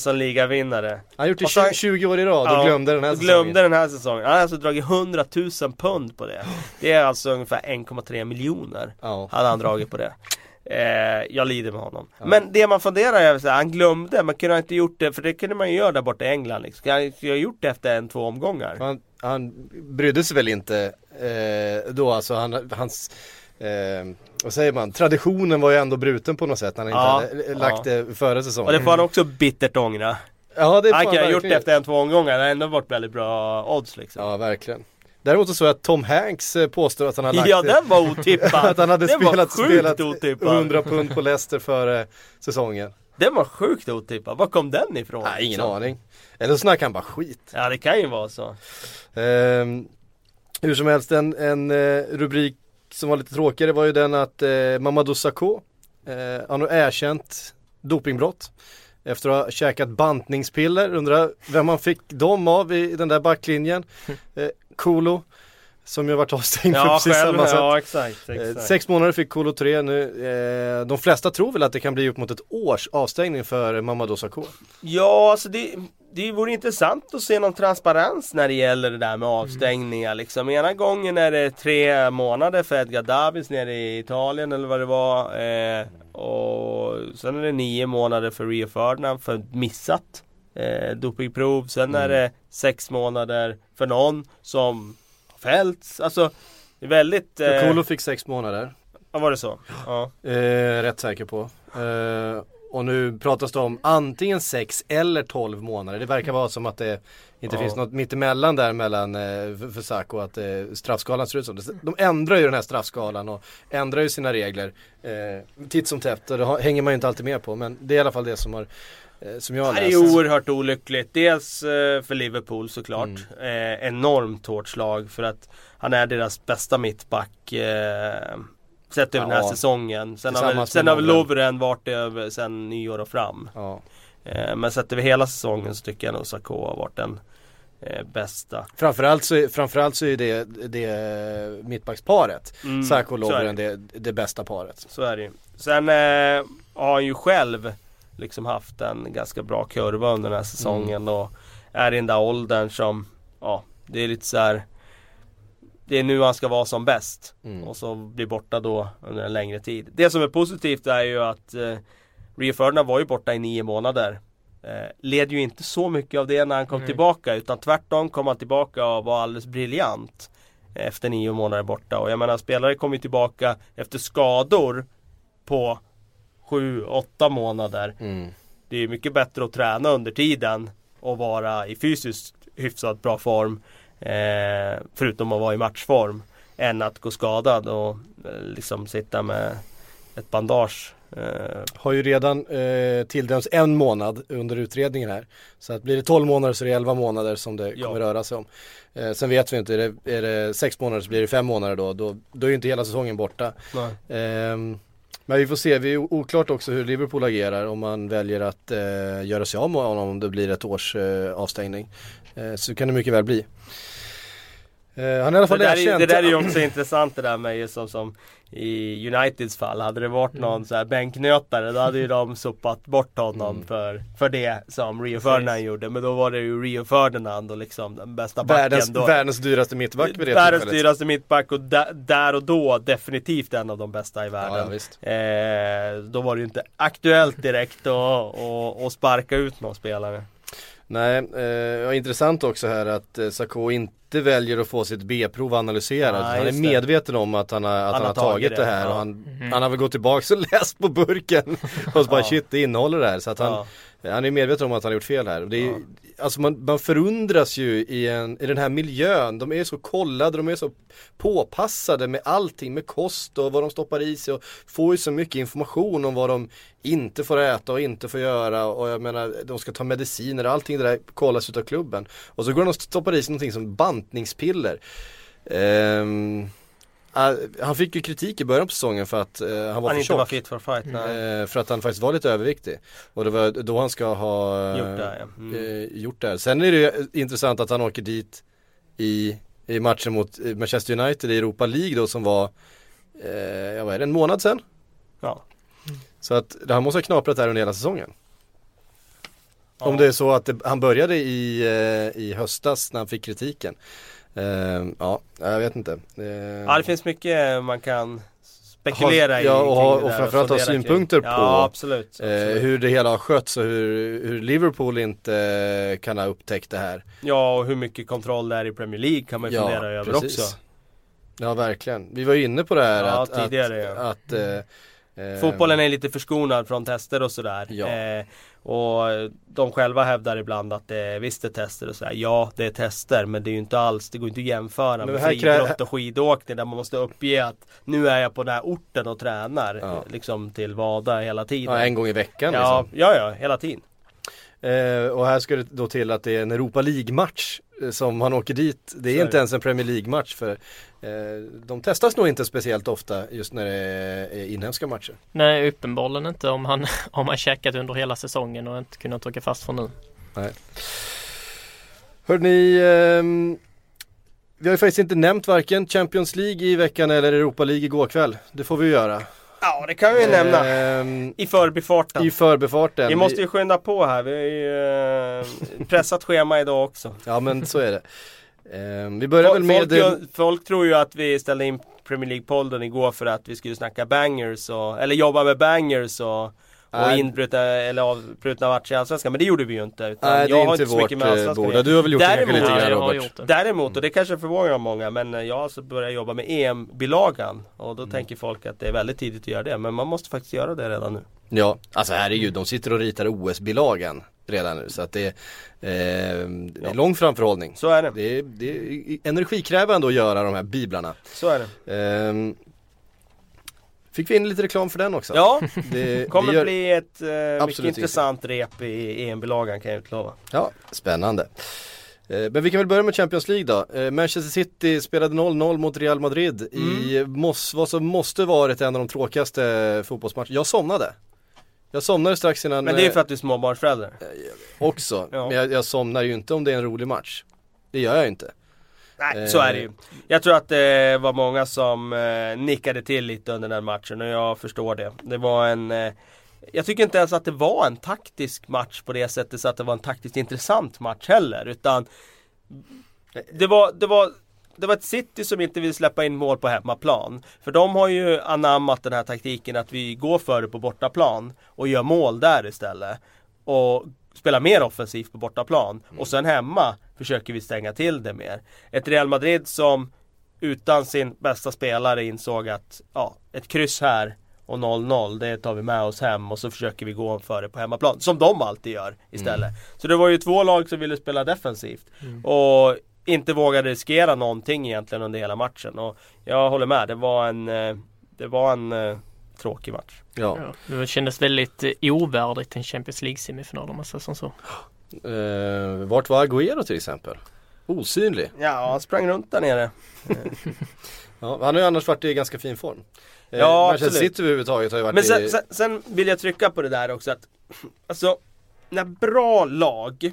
som ligavinnare. Han har gjort det så- 20, 20 år i rad och Ja, glömde den här säsongen. glömde den här säsongen. Han har alltså dragit 100 000 pund på det. Det är alltså ungefär 1,3 miljoner. Ja. Hade han dragit på det. Eh, jag lider med honom. Men det man funderar över, så här, han glömde, man kunde ha inte gjort det, för det kunde man ju göra där borta i England. Liksom. Han ha gjort det efter en, två omgångar? Han, han brydde sig väl inte eh, då alltså, han, hans, eh, vad säger man, traditionen var ju ändå bruten på något sätt när han Ja, inte hade ja. lagt det före säsongen. Och det får han också bittert ångra. Ja det Han kan ha gjort det efter en, två omgångar, det har ändå varit väldigt bra odds liksom. Ja verkligen. Däremot så såg jag att Tom Hanks eh, påstår att han har lagt Ja, den var otippad! att han hade den spelat, spelat otippad! 100 pund på Leicester före säsongen. Den var sjukt otippad, var kom den ifrån? Nej ingen liksom? aning. Eller så snackar han bara skit. Ja det kan ju vara så. Ehm, hur som helst en, en eh, rubrik som var lite tråkigare var ju den att eh, Mamadou Sakho eh, Han har erkänt dopingbrott Efter att ha käkat bantningspiller, undrar vem han fick dem av i den där backlinjen. Eh, Kolo Som ju varit avstängd för Ja precis själv, samma sätt ja exakt, Eh, exakt. Sex månader fick Kolo 3 nu. Eh, de flesta tror väl att det kan bli upp mot ett års avstängning för Mamadou Sakho. Ja, alltså det, det vore intressant att se någon transparens när det gäller det där med avstängningar liksom. Ena gången är det tre månader för Edgar Davids nere i Italien eller vad det var. Eh, och sen är det nio månader för Rio Ferdinand för missat eh, dopingprov. Sen är det sex månader för någon som har fällts. Alltså, det är väldigt... Eh, Kolo fick sex månader. ja, var det så? Ja. Eh, rätt säker på. Eh, och nu pratas det om antingen 6 eller 12 månader. Det verkar vara som att det inte Ja. finns något mittemellan där mellan eh, för, Sacco att eh, straffskalan ser ut som. De ändrar ju den här straffskalan och ändrar ju sina regler eh, titt som tätt och det hänger man ju inte alltid med på. Men det är i alla fall det som har som jag Det är oerhört olyckligt. Dels eh, för Liverpool såklart. Mm. Eh, enormt hårt slag för att han är deras bästa mittback. Eh, sett över den här Ja. säsongen. Sen har sen har Lovren. Varit det över sen nyår och fram. Ja. Eh, men sett över hela säsongen så tycker jag nog Sakho har varit den eh, bästa. Framförallt så, framförallt så är det, det mittbacksparet. Mm, Sacco och Lovren det, det bästa paret. Så är det ju. Sen eh, har han ju själv liksom haft en ganska bra kurva under den här säsongen Mm. och är i den där åldern som, ja, det är lite så här. Det är nu han ska vara som bäst Mm. och så blir borta då under en längre tid. Det som är positivt är ju att eh, Rio Ferdinand var ju borta i nio månader. Eh, led ju inte så mycket av det när han kom Nej. tillbaka utan tvärtom kom han tillbaka och var alldeles briljant efter nio månader borta. Och jag menar spelare kommer ju tillbaka efter skador på sju, åtta månader. Mm. Det är mycket bättre att träna under tiden och vara i fysiskt hyfsat bra form. Eh, förutom att vara i matchform. Än att gå skadad och eh, liksom sitta med ett bandage. Eh, Har ju redan eh, tilldömts en månad under utredningen här. Så att blir det 12 månader så är det 11 månader som det Ja. kommer röra sig om. Eh, sen vet vi inte, är det, är det 6 månader så blir det 5 månader då. Då, då är ju inte hela säsongen borta. nej. Men vi får se, det är oklart också hur Liverpool agerar om man väljer att eh, göra sig av med honom om det blir ett års eh, avstängning. Eh, så kan det mycket väl bli. Eh, han är i alla Det fall där, är, det där är ju också intressant det där med just som, som i Uniteds fall. Hade det varit någon så här bänknötare då hade ju de sopat bort honom Mm. för, för det som Rio Ferdinand gjorde. Men då var det ju Rio Ferdinand och liksom den bästa backen. Världens, då. världens dyraste mittback vid det Världens tillfället. dyraste mittback och där, där och då definitivt en av de bästa i Ja, ja, världen. visst. eh, då var det ju inte aktuellt direkt att sparka ut någon spelare. Nej, eh, intressant också här att eh, Sarko inte väljer att få sitt B-prov analyserat. Nej, han är det. medveten om att han har, att han har tagit det, här ja. och han, han har väl gått tillbaka och läst på burken och så bara Ja. shit det innehåller det här. Så att han, Ja. han är medveten om att han har gjort fel här. Och Det är. Alltså man, man förundras ju i, en, i den här miljön. De är så kollade, de är så påpassade med allting, med kost och vad de stoppar i sig och får ju så mycket information om vad de inte får äta och inte får göra och jag menar de ska ta mediciner, och allting det där kollas utav klubben. Och så går de och stoppar i sig någonting som bantningspiller. Ehm, han fick ju kritik i början på säsongen för att eh, han var Han för inte var tjock. fit for fight. Nej. Eh, för att han faktiskt var lite överviktig. Och det var då han ska ha eh, Gjort det, ja. Mm. eh, gjort det. här. Sen är det ju intressant att han åker dit i, i matchen mot eh, Manchester United i Europa League då som var, eh, ja vad är det, en månad sen? Ja. Så att han måste ha knaprat där under hela säsongen. Ja. Om det är så att det, han började i, eh, i höstas när han fick kritiken. Eh, ja, jag vet inte. Eh, Ja det finns mycket man kan spekulera Ha- i ja, och ha- och framförallt ha fundera kring. synpunkter på, Ja absolut, Eh, absolut. hur det hela har skötts och hur, hur Liverpool inte eh, kan ha upptäckt det här. Ja och hur mycket kontroll det är i Premier League kan man ju fundera över precis. också Ja verkligen. Vi var ju inne på det här Ja, att, tidigare, att, ja. att eh, eh, Fotbollen är lite förskonad från tester och sådär. Ja. Eh, och de själva hävdar ibland att det visst är tester och sådär. Ja, det är tester men det är ju inte alls, det går inte att jämföra med friidrott och skidåkning där man måste uppge att nu är jag på den här orten och tränar. Ja. Liksom till Vada hela tiden. ja, en gång i veckan ja, liksom. ja, ja, hela tiden. Eh, och här ska det då till att det är en Europa League-match eh, som han åker dit. Det är är inte ens en Premier League-match för eh, de testas nog inte speciellt ofta just när det är inhemska matcher. Nej, uppenbarligen inte om han om han checkat under hela säsongen och inte kunnat åka fast för nu. Hörrni, ehm, vi har ju faktiskt inte nämnt varken Champions League i veckan eller Europa League igår kväll. Det får vi göra. Ja, det kan vi nämna. Ehm, I förbifarten. I förbifarten. vi måste ju skynda på här. Vi har ju eh, pressat schema idag också. Ja men så är det. Ehm, vi börjar väl Folk, med... folk, folk tror ju att vi ställde in Premier League-podden igår för att vi skulle snacka bangers och, eller jobba med bangers och, och inbrutna eller avbrutna matcher i Allsvenskan. Men det gjorde vi ju inte. Utan Nej det jag är har inte så vårt mycket med eh, Allsvenskan. Du har väl gjort det Däremot- lite Ja, grann jag har Robert? det. Däremot, och det kanske förvånar många, men jag har alltså börjat jobba med EM-bilagan. Och då tänker folk att det är väldigt tidigt att göra det. Men man måste faktiskt göra det redan nu. Ja, alltså herregud, de sitter och ritar OS-bilagan redan nu så att det, är, eh, det är lång framförhållning. Så är det. Det är, det är energikrävande att göra de här biblarna. Så är det. Ehm, fick vi in lite reklam för den också? Ja, det kommer gör- bli ett eh, mycket intressant rep i EM-bilagan kan jag utlova. Ja, spännande. Eh, Men vi kan väl börja med Champions League då. Eh, Manchester City spelade 0-0 mot Real Madrid i Mm. mås- vad som måste varit en av de tråkigaste fotbollsmatcherna. Jag somnade. Jag somnade strax innan Men det är eh, för att du är småbarnsförälder. också. Ja. Men jag, jag somnar ju inte om det är en rolig match. Det gör jag inte. Nej, så är det ju. Jag tror att det var många som eh, nickade till lite under den matchen och jag förstår det. Det var en eh, Jag tycker inte ens att det var en taktisk match på det sättet så att det var en taktiskt intressant match heller utan Det var, det var det var ett City som inte vill släppa in mål på hemmaplan. För de har ju anammat den här taktiken att vi går före på bortaplan och gör mål där istället. Och spelar mer offensivt på bortaplan. Och sen hemma försöker vi stänga till det mer. Ett Real Madrid som utan sin bästa spelare insåg att ja, ett kryss här och 0-0 det tar vi med oss hem och så försöker vi gå före på hemmaplan. Som de alltid gör istället. Så det var ju två lag som ville spela defensivt. Och inte vågade riskera någonting egentligen under hela matchen. Och jag håller med, det var en, eh, det var en eh, tråkig match. Ja. Ja, det kändes väldigt eh, ovärdigt en Champions League-semifinal om man säger som så. Eh, vart var Agüero till exempel? Osynlig. Ja, han sprang runt där nere. Ja, han har ju annars varit i ganska fin form. Eh, Ja, Manchester absolut. City överhuvudtaget har ju varit Men sen, i... sen, sen vill jag trycka på det där också att Alltså När bra lag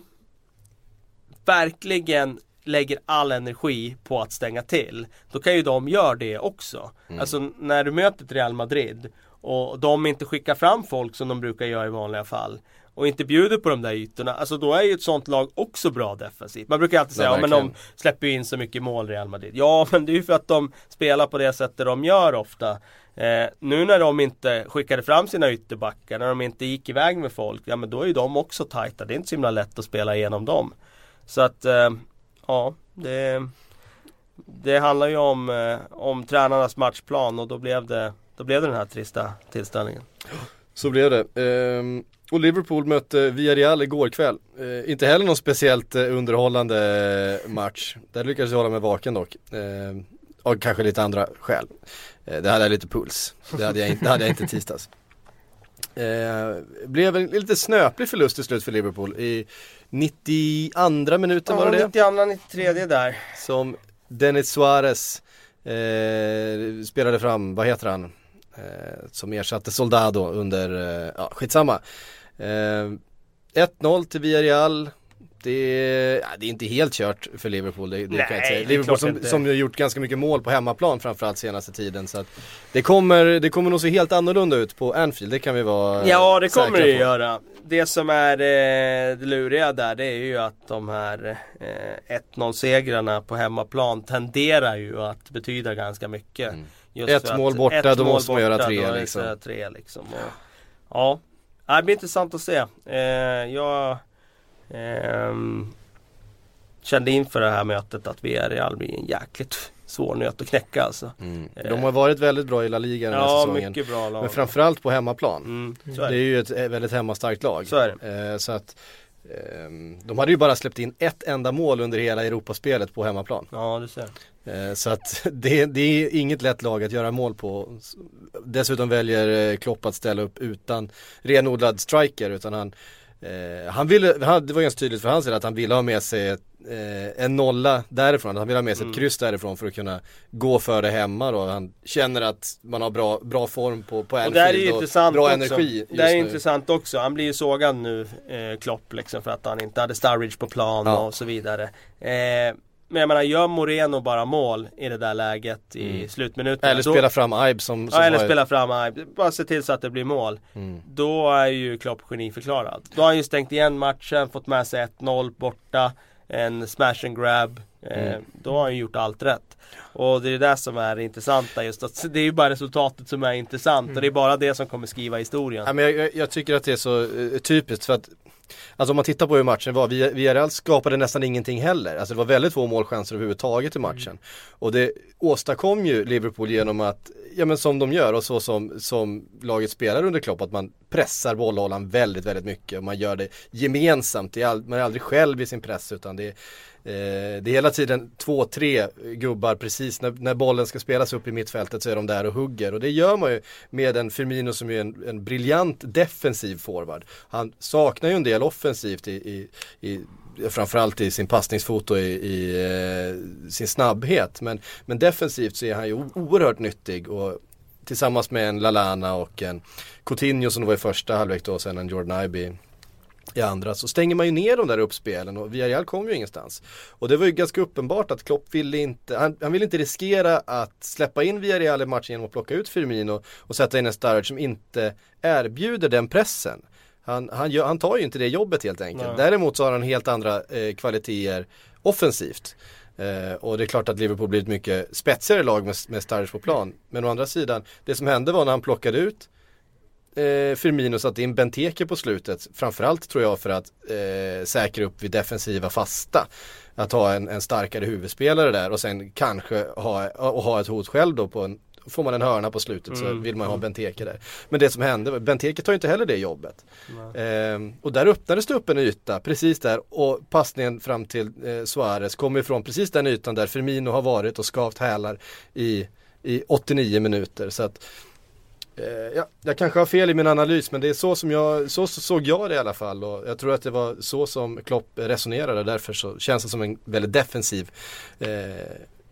Verkligen lägger all energi på att stänga till Då kan ju de göra det också Alltså när du möter Real Madrid Och de inte skickar fram folk som de brukar göra i vanliga fall och inte bjuder på de där ytorna, alltså då är ju ett sånt lag också bra defensivt. Man brukar alltid säga, Ja, ja, men de släpper ju in så mycket mål Real Madrid. Ja, men det är ju för att de spelar på det sättet de gör ofta. Eh, nu när de inte skickade fram sina ytterbackar, när de inte gick iväg med folk, ja men då är ju de också tajta. Det är inte så himla lätt att spela igenom dem. Så att, eh, ja, det, det handlar ju om, eh, om tränarnas matchplan och då blev det, då blev det den här trista tillställningen. Så blev det. Ehm, och Liverpool mötte Villarreal igår kväll. Ehm, inte heller någon speciellt eh, underhållande eh, match. Där lyckades jag hålla mig vaken dock. Ehm, och kanske lite andra skäl. Eh, det hade jag lite puls. Det hade jag inte, hade jag inte tisdags. Eh, blev en lite snöplig förlust till slut för Liverpool i 92 minuten var det det? 92, 93 där. Som Dennis Suarez eh, spelade fram, vad heter han? Eh, som ersatte Soldado under, eh, ja skitsamma. Eh, 1-0 till Villarreal. Det är, det är inte helt kört för Liverpool, det, det kan jag Nej, inte säga. Liverpool som, inte. som gjort ganska mycket mål på hemmaplan framförallt senaste tiden. Så att det, kommer, det kommer nog se helt annorlunda ut på Anfield, det kan vi vara Ja det kommer det göra. Det som är eh, det luriga där det är ju att de här eh, 1-0 segrarna på hemmaplan tenderar ju att betyda ganska mycket. Mm. Just Ett mål borta, ett då mål måste man göra tre, liksom. tre liksom. Och, ja, det blir intressant att se. Eh, jag kände inför det här mötet att Villarreal blir en jäkligt svår nöt att knäcka alltså. Mm. De har varit väldigt bra i La Liga den här Ja, säsongen. mycket bra lag. Men framförallt på hemmaplan. Mm, så Det är ju ett eh, väldigt hemmastarkt lag. Så. Eh, så att ehm, de hade ju bara släppt in ett enda mål under hela Europaspelet på hemmaplan. Ja, du ser. Eh, så att det, det är inget lätt lag att göra mål på. Dessutom väljer eh, Klopp att ställa upp utan renodlad striker utan han eh, han ville, han, det var ganska tydligt för hans del att han ville ha med sig ett, eh, en nolla därifrån, han ville ha med sig Mm. ett kryss därifrån för att kunna gå för det hemma då. Han känner att man har bra, bra form på, på Och Anfield det här är ju intressant bra också. energi Det är nu. intressant också. Han blir ju sågad nu, eh, Klopp liksom för att han inte hade Sturridge på plan Ja. och så vidare. Eh, men jag menar, gör Moreno bara mål i det där läget i Mm. slutminuterna. Eller då- spela fram Ibe som, som Ja, eller spela fram Ibe. Bara se till så att det blir mål. Mm. Då är ju Klopp geniförklarad. Då har han ju stängt igen matchen, fått med sig 1-0 borta. En smash and grab. Eh, Mm. Då har han gjort allt rätt. Och det är det som är det intressanta just att det är ju bara resultatet som är intressant och det är bara det som kommer skriva historien. Ja, men jag, jag, jag tycker att det är så eh, typiskt för att Alltså om man tittar på hur matchen var, Villarreal skapade nästan ingenting heller. Alltså det var väldigt få målchanser överhuvudtaget i matchen. Och det åstadkom ju Liverpool genom att, ja men som de gör och så som, som laget spelar under Klopp, att man pressar bollhållaren väldigt, väldigt mycket. Och man gör det gemensamt, det är all, man är aldrig själv i sin press utan det är Eh, det är hela tiden två, tre gubbar precis när, när bollen ska spelas upp i mittfältet så är de där och hugger. Och det gör man ju med en Firmino som är en, en briljant defensiv forward. Han saknar ju en del offensivt i, i, i framförallt i sin passningsfot och i, i eh, sin snabbhet. Men, men defensivt så är han ju oerhört nyttig och tillsammans med en Lalana och en Coutinho som var i första halvlek då och sen en Jordan Ibe i andra så stänger man ju ner de där uppspelen och Villarreal kom ju ingenstans. Och det var ju ganska uppenbart att Klopp ville inte, han, han ville inte riskera att släppa in Villarreal i matchen genom att plocka ut Firmino och sätta in en Sturridge som inte erbjuder den pressen. Han, han, gör, han tar ju inte det jobbet helt enkelt. Nej. Däremot så har han helt andra eh, kvaliteter offensivt. Eh, och det är klart att Liverpool blir ett mycket spetsigare lag med, med Sturridge på plan. Men å andra sidan, det som hände var när han plockade ut eh, Firmino satte in Benteke på slutet. Framförallt tror jag för att eh, säkra upp vid defensiva fasta. Att ha en, en starkare huvudspelare där och sen kanske ha, och ha ett hot själv då på en får man en hörna på slutet så Mm. vill man ha Benteke där. Men det som hände, Benteke tar ju inte heller det jobbet. Ehm, och där öppnades det upp en yta precis där och passningen fram till eh, Suarez kommer ifrån precis den ytan där Firmino har varit och skavt hälar i, i 89 minuter. Så att Eh, ja, jag kanske har fel i min analys men det är så som jag, så, så såg jag det i alla fall och jag tror att det var så som Klopp resonerade därför så känns det som en väldigt defensiv eh,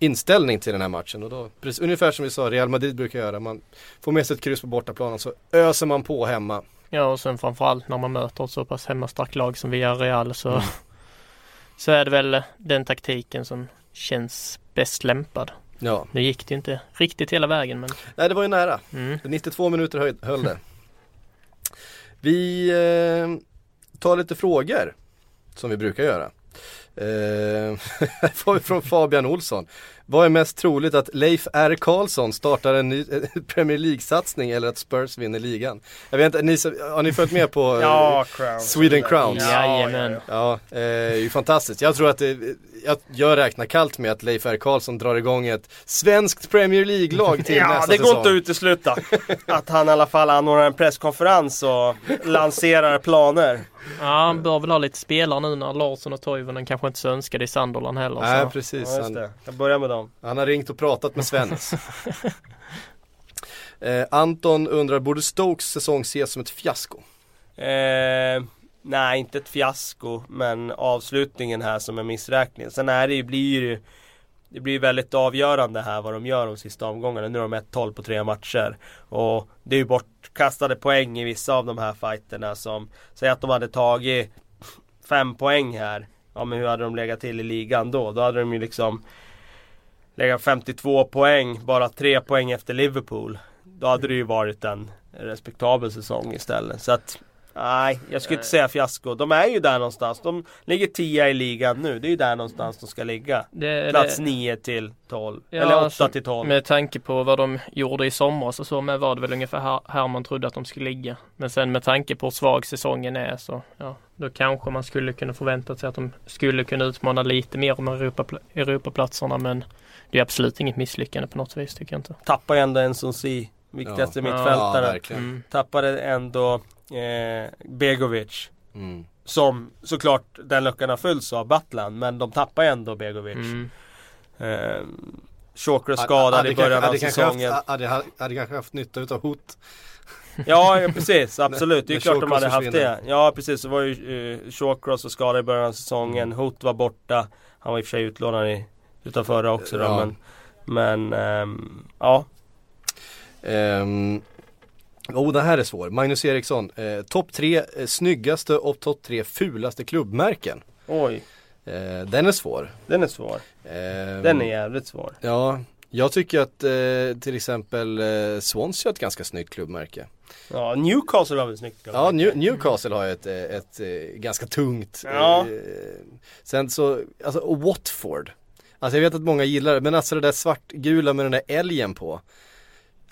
inställning till den här matchen och då, precis, ungefär som vi sa Real Madrid brukar göra, man får med sig ett kryss på bortaplan och så öser man på hemma. Ja och sen framförallt när man möter ett så pass hemmastarkt lag som Villarreal så, så är det väl den taktiken som känns bäst lämpad. Ja, Nu gick det inte riktigt hela vägen men nej det var ju nära. mm. 92 minuter höj, höll det. Vi eh, tar lite frågor som vi brukar göra. Eh, från Fabian Olsson. Vad är mest troligt att Leif R Karlsson startar en ny eh, Premier League-satsning eller att Spurs vinner ligan? Jag vet inte, ni, har ni följt med på eh, Ja, Crowns. Sweden Crowns? Jajamän. Ja, eh, det är ju fantastiskt. Jag tror att det, jag, jag räknar kallt med att Leif R Karlsson drar igång ett svenskt Premier League-lag till Ja, nästa det går säsong. inte att utesluta att han i alla fall anordnar en presskonferens och lanserar planer. Ja, han bör väl ha lite spelare nu när Larsson och Toivonen kanske inte så önskade i Sunderland heller. Nej så. precis, Ja, just det. Jag börjar med dem. han har ringt och pratat med Svennis. eh, Anton undrar, borde Stokes säsong ses som ett fiasko? Eh, nej, inte ett fiasko, men avslutningen här som en missräkning. Sen är det ju, blir ju det blir väldigt avgörande här vad de gör de sista omgångarna. Nu har de 1-12 på tre matcher. Och det är ju bortkastade poäng i vissa av de här fighterna som Säg att de hade tagit fem poäng här. Ja men hur hade de legat till i ligan då? Då hade de ju liksom Legat 52 poäng, bara tre poäng efter Liverpool. Då hade det ju varit en respektabel säsong istället. Så att Nej, jag skulle inte säga fiasko. De är ju där någonstans. De ligger 10 i ligan nu. Det är ju där någonstans de ska ligga. Det, Plats det, 9 till 12. Ja, Eller 8 alltså, till 12. Med tanke på vad de gjorde i somras och så med var det väl ungefär här, här man trodde att de skulle ligga. Men sen med tanke på hur svag säsongen är så ja, då kanske man skulle kunna förvänta sig att de skulle kunna utmana lite mer om Europa, Europaplatserna men det är absolut inget misslyckande på något vis tycker jag inte. Tappar ju ändå en som si Viktigaste Ja. Ja, mittfältaren. verkligen. Mm. Tappade ändå eh, Begovic. Mm. Som såklart den luckan har fyllts av Butland. Men de tappar ju ändå Begovic. Mm. Eh, Shawcross skadad i början av säsongen. Haft, hade, hade, hade kanske haft nytta utav hot. Ja, ja precis, absolut. Det är klart de hade haft det. Ja precis, så var ju eh, Shawcross och skadad i början av säsongen. Hoot var borta. Han var i och för sig utlånad i utav förra också då, Ja. men Men ehm, ja. Um, oh, den här är svår. Magnus Eriksson. Eh, topp tre eh, snyggaste och topp tre fulaste klubbmärken. Oj, Eh, den är svår. den är svår. Ehm, Den är jävligt svår. Ja, jag tycker att eh, till exempel eh, Swansea har ett ganska snyggt klubbmärke. Ja, Newcastle har väl snyggt Ja, New, Newcastle har ju ett, eh, ett, eh, ganska tungt. Ja. Eh, sen så, alltså Watford. Alltså jag vet att många gillar det, men alltså det där svartgula med den där älgen på.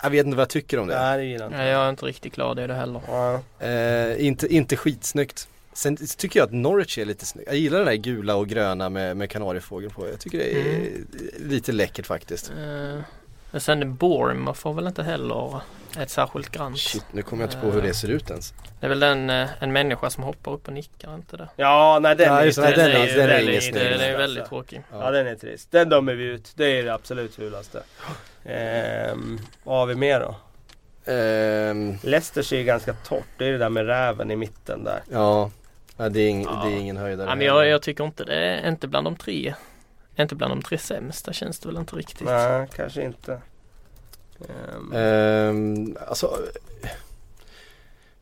Jag vet inte vad jag tycker om det. Nej, det gillar inte Nej, jag är inte riktigt glad i det heller. Ja. Eh, inte, inte skitsnyggt. Sen tycker jag att Norwich är lite snyggt. Jag gillar den där gula och gröna med, med kanariefågel på. Jag tycker det är lite läckert faktiskt. Eh, men sen Bournemouth får väl inte heller ett särskilt grant. Shit, nu kommer jag inte på hur det ser ut ens. Det är väl en, eh, en människa som hoppar upp och nickar, inte det? Ja, nej den Ja, är just det, trist. den är- den är trist, snygg. Det, det är alltså. väldigt tråkig. Ja den är trist. Den dömer vi ut. Det är det absolut fulaste. Ehm, vad har vi mer då? Ehm, Leicester ser ju ganska torrt. Det är det där med räven i mitten där. ja, ja det, är ing, Ja. det är ingen höjdare. Ja, men jag, jag tycker inte det är inte bland de tre. Inte bland de tre sämsta känns det väl inte riktigt. Nej, kanske inte. Ehm, Ehm, alltså,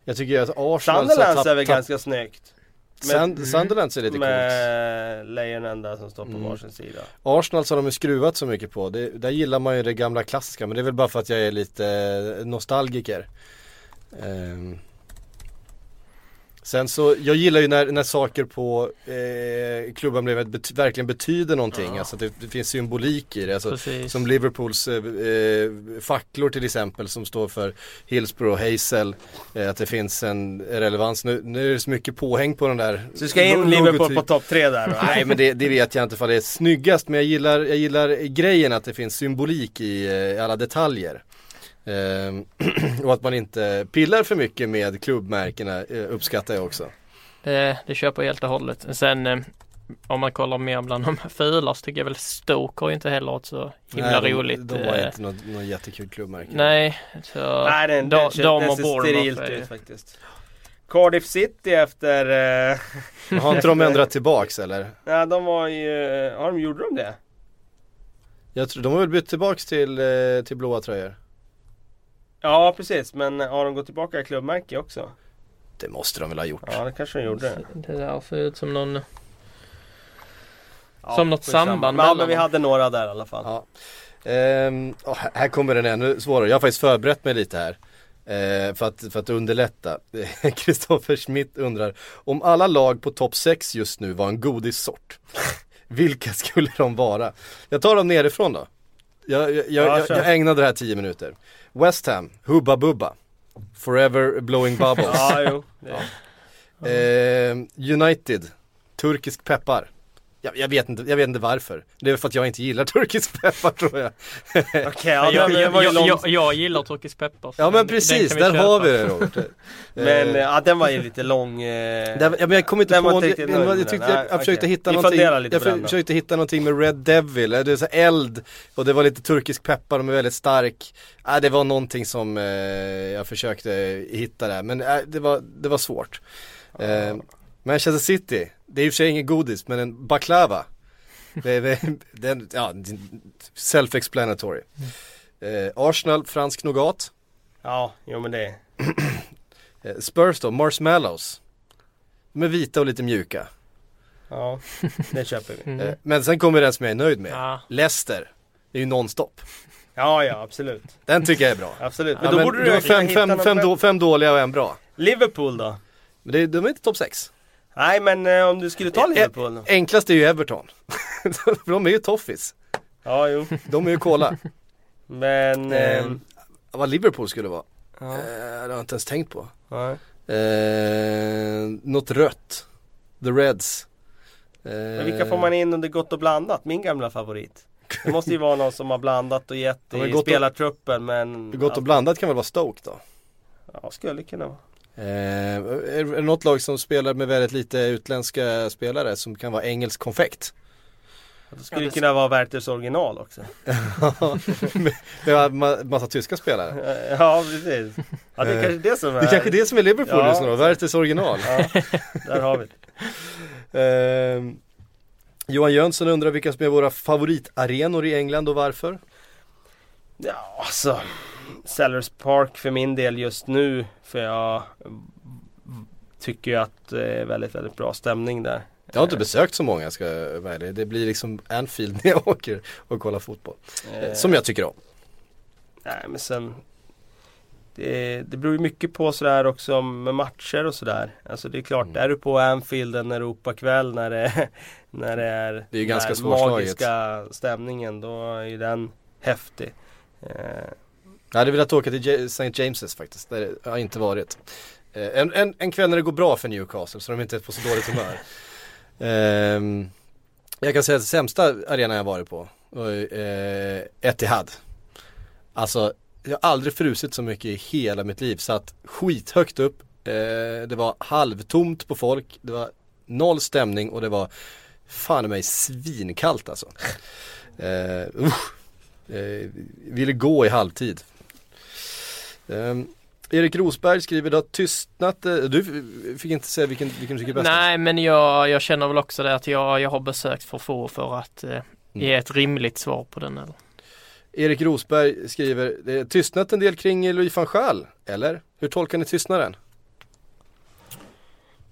jag tycker att Arsenal Sunderlands så är väl ganska snyggt. Sand, Sunderland ser lite coolt. Med lejonen där som står på Mm. varsin sida. Arsenal så har de ju skruvat så mycket på. Det, där gillar man ju det gamla klassiska men det är väl bara för att jag är lite nostalgiker. Ehm. Sen så, jag gillar ju när, när saker på eh, klubbemblemet bety- verkligen betyder någonting. Ja. Alltså det, det finns symbolik i det. Alltså, Precis. som Liverpools eh, eh, facklor till exempel som står för Hillsborough och Hazel. Eh, att det finns en relevans. Nu, nu är det så mycket påhäng på den där. Så du ska in Liverpool på topp tre där? Nej men det, det vet jag inte för det är snyggast men jag gillar, jag gillar grejen att det finns symbolik i eh, alla detaljer. Ehm, och att man inte pillar för mycket med klubbmärkena eh, uppskattar jag också. Det, det köper jag helt och hållet. Sen eh, om man kollar mer bland de fula så tycker jag väl Stoke har inte heller ett så himla Nej, roligt. De, de var eh, inte något, något jättekul klubbmärke. Nej, så Nej den, de, den, de den och ser Bournemouth sterilt är- ut faktiskt. Cardiff City efter... Eh, Har inte de ändrat tillbaks eller? ja, de var ju... Ja, de gjorde de det? Jag tror, de har väl bytt tillbaks till, till blåa tröjor? Ja precis, men har de gått tillbaka i klubbmärke också? Det måste de väl ha gjort? Ja det kanske de gjorde. Det där ser ut som någon Ja, Som något samband men, ja, mellan men vi hade några där i alla fall. Ja. Ehm, här- kommer den ännu svårare. Jag har faktiskt förberett mig lite här. Eh, för, att, för att underlätta. Kristoffer Schmidt undrar om alla lag på topp 6 just nu var en godissort. Vilka skulle de vara? Jag tar dem nerifrån då. Jag, jag, jag, jag ägnade det här 10 minuter. West Ham, Hubba Bubba. Forever blowing bubbles. Ja, jo. Det, Ehm, United, turkisk peppar. Jag, jag, vet inte, jag vet inte varför. Det är för att jag inte gillar turkisk peppar tror jag. Okej, ja, jag, den jag, jag, gillar turkisk peppar. Ja men den- precis, den där vi har köpa. vi det Robert. Men Eh, ja, den var ju lite lång. Eh, där, ja, men jag kommer inte den var på, inte jag, riktigt jag, jag, tyckte den. jag, jag försökte hitta någonting, jag för, den försökte hitta någonting med Red Devil, eh, det är så eld och det var lite turkisk peppar, de är väldigt stark. Äh, det var någonting som eh, jag försökte hitta där, men äh, det, var, det var svårt. Eh, Manchester City, det är i och för sig ingen godis, men en baklava. Det är, den, ja, self-explanatory. Eh, Arsenal, fransk nougat. Ja, jo men det. Eh, Spurs då, marshmallows. De är vita och lite mjuka. Ja, det köper vi. Mm. Eh, Men sen kommer den som jag är nöjd med. Ja. Leicester. Det är ju nonstop. Ja, ja absolut. Den tycker jag är bra. Absolut. Men Ja, då men borde du du har fem, fem, fem, fem dåliga och en bra. Liverpool då? Men det, de är inte topp 6. Nej men eh, om du skulle ta Liverpool då? Enklast är ju Everton. För de är ju toffis. Ja, jo. De är ju cola. Men... Eh, Eh, vad Liverpool skulle vara. ja, Eh, det har jag inte ens tänkt på. ja. Eh, något rött. The Reds. Eh, Men vilka får man in under gott och blandat? Min gamla favorit. Det måste ju vara någon som har blandat och gett i spelartruppen men... Gott och blandat kan väl vara Stoke då? Ja, skulle kunna vara. Eh, är, det något lag som spelar med väldigt lite utländska spelare som kan vara engelsk konfekt? Det skulle ju kunna vara Werthers original också. det var ma- massa tyska spelare. Ja, precis. Ja, det är Eh, kanske det som är... Det är kanske det som är Liverpool Ja. just nu Werthers original. Ja, där har vi det. Eh, Johan Jönsson undrar vilka som är våra favoritarenor i England och varför? Ja, alltså. Sellers Park för min del just nu. För jag tycker ju att det är väldigt, väldigt bra stämning där. Jag har inte besökt så många ska jag vara. Det blir liksom Anfield när jag åker och kollar fotboll. Eh, Som jag tycker om. Nej men sen det, det beror ju mycket på sådär också med matcher och sådär. Alltså det är klart, Mm. är du på Anfield en Europakväll när det, när det är Det är ju ganska den magiska stämningen, då är ju den häftig. Eh, Jag hade velat åka till St. James's faktiskt. Där har inte varit. Eh, En, en, en kväll när det går bra för Newcastle så de inte är på så dåligt humör. Ehm, jag kan säga att sämsta arenan jag varit på var eh, Etihad. Alltså, jag har aldrig frusit så mycket i hela mitt liv. Satt skithögt upp. Eh, det var halvtomt på folk. Det var noll stämning och det var fan mig svinkallt alltså. Eh, ville gå i halvtid. Ehm, Erik Rosberg skriver, det har tystnat, eh, du fick inte säga vilken, vilken du tycker är bäst? Nej men jag, jag känner väl också det att jag, jag har besökt för få för att eh, ge ett rimligt svar på den. Eller? Erik Rosberg skriver, det har tystnat en del kring Louis van Gaal, eller? Hur tolkar ni tystnaden?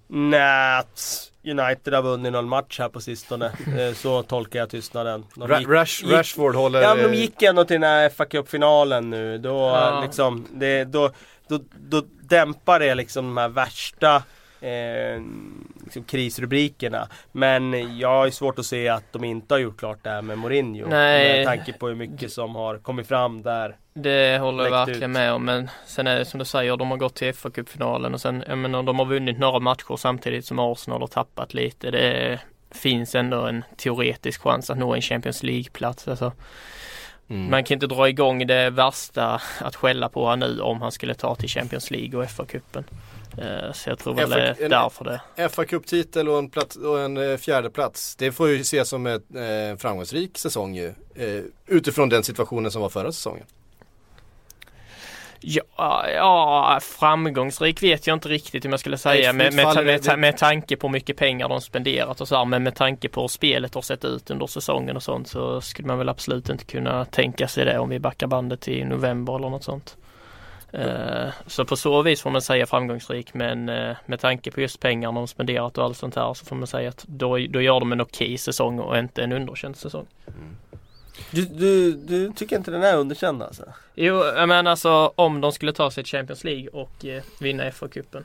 Nej, att United har vunnit någon match här på sistone. Eh, så tolkar jag tystnaden. De Ra- gick- Rash, gick- Rashford håller... Ja men de eh, gick ändå till den här FA Cup-finalen nu. Då Ja. liksom, det, då, då, då dämpar det liksom de här värsta eh, liksom krisrubrikerna. Men jag har svårt att se att de inte har gjort klart det här med Mourinho. Nej. Med tanke på hur mycket som har kommit fram där. Det håller jag verkligen ut. med om men sen är det som du säger, de har gått till fa Cup-finalen och sen, jag menar de har vunnit några matcher samtidigt som Arsenal har tappat lite. Det finns ändå en teoretisk chans att nå en Champions League-plats. Alltså, Mm. Man kan inte dra igång det värsta att skälla på nu om han skulle ta till Champions League och FA-cupen. Eh, Så jag tror väl det är därför det. fa Cup-titel och en, plats, och en eh, fjärde plats. Det får ju ses som en eh, framgångsrik säsong ju. Eh, utifrån den situationen som var förra säsongen. Ja, ja, framgångsrik vet jag inte riktigt om jag skulle säga Nej, med, med, med, med tanke på hur mycket pengar de spenderat och så här, men med tanke på hur spelet har sett ut under säsongen och sånt så skulle man väl absolut inte kunna tänka sig det om vi backar bandet till november eller något sånt. Eh, så på så vis får man säga framgångsrik men eh, med tanke på just pengarna de spenderat och allt sånt här så får man säga att då, då gör de en okej säsong och inte en underkänd säsong. Du, du, du tycker inte den är underkänd alltså? Jo, men alltså om de skulle ta sig till Champions League och eh, vinna FA-cupen.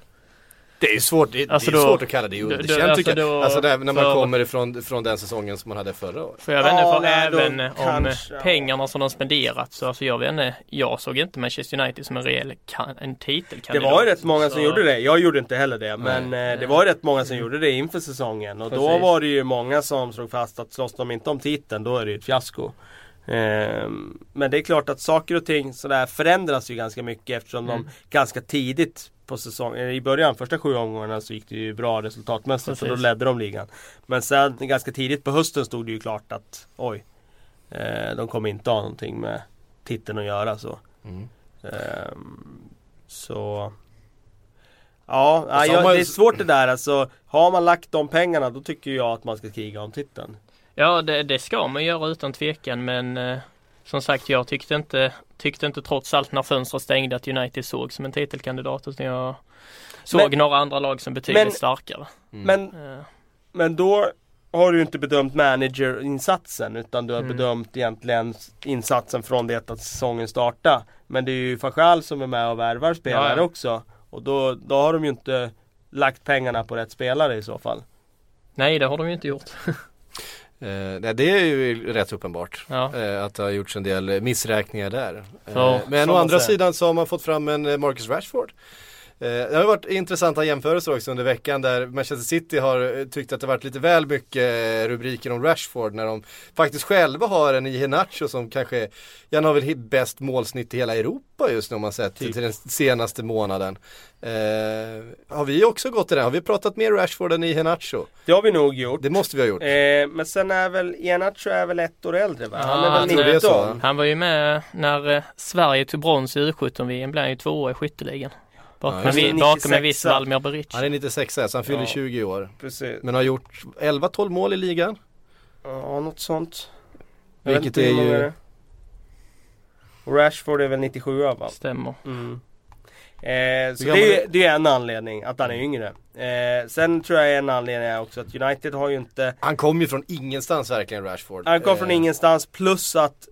Det är svårt, det, Alltså det är då- svårt att kalla det då- underkänt då- alltså tycker jag. då- Alltså där, när man för- kommer ifrån från den säsongen som man hade förra året. För jag vet inte, för nej, då även om kanske, pengarna som de spenderat så alltså jag vet inte, jag såg inte Manchester United som en reell kan, en Det titelkandidat. var ju rätt många som Så- gjorde det. Jag gjorde inte heller det. Men Nej. eh, det var ju rätt många som gjorde det inför säsongen. Och då Precis. var det ju många som slog fast att slåss de inte om titeln då är det ju ett fiasko. Ehm, men det är klart att saker och ting sådär förändras ju ganska mycket eftersom Mm. de ganska tidigt på säsongen, i början, första sju omgångarna så gick det ju bra resultatmässigt så då Precis. ledde de ligan. Men sen ganska tidigt på hösten stod det ju klart att oj, eh, de kommer inte ha någonting med titeln att göra så. Mm. Ehm, så Ja, Och så ja har man- det är svårt det där alltså. Har man lagt de pengarna då tycker jag att man ska kriga om titeln. Ja det, det ska man göra utan tvekan men eh, som sagt jag tyckte inte, tyckte inte trots allt när fönstret stängde att United såg som en titelkandidat utan jag såg Men- några andra lag som betydligt men- starkare. Mm. Men, Eh, men då har du ju inte bedömt managerinsatsen utan du har Mm. bedömt egentligen insatsen från det att säsongen startade. Men det är ju Fachal som är med och värvar spelare Ja, ja. också. Och då, då har de ju inte lagt pengarna på rätt spelare i så fall. nej det har de ju inte gjort. Eh, nej, det är ju rätt uppenbart. Ja. Eh, att det har gjorts en del missräkningar där. Ja, Eh, men å andra säger. sidan så har man fått fram en eh, Marcus Rashford. Eh, Det har varit intressanta jämförelser också under veckan där Manchester City har eh, tyckt att det varit lite väl mycket eh, rubriker om Rashford när de faktiskt själva har en Iheanacho som kanske, han har väl hit- bäst målsnitt i hela Europa just nu om man sett Typ. till den senaste månaden. Eh, har vi också gått i det? Har vi pratat mer Rashford än Iheanacho? Det har vi nog gjort. Det måste vi ha gjort. Eh, men sen är väl Iheanacho är väl ett år äldre va? Han är väl jag tror det är 19? så. Han var ju med när Sverige tog brons i U17-VM, blev han ju tvåa i skytteligan. Bakom, Ja, en, bakom en viss 96. Valmir Beric. Han är 96 så han fyller Ja. 20 år. Precis. Men har gjort 11-12 mål i ligan. Ja, något sånt. Jag Vilket är hur många ju- är. Rashford är väl 97 va? Stämmer. Mm. Eh, så det det är en anledning att han är yngre. Eh, sen tror jag en anledning är också att United har ju inte Han kom ju från ingenstans verkligen Rashford. Han kom från Eh, ingenstans plus att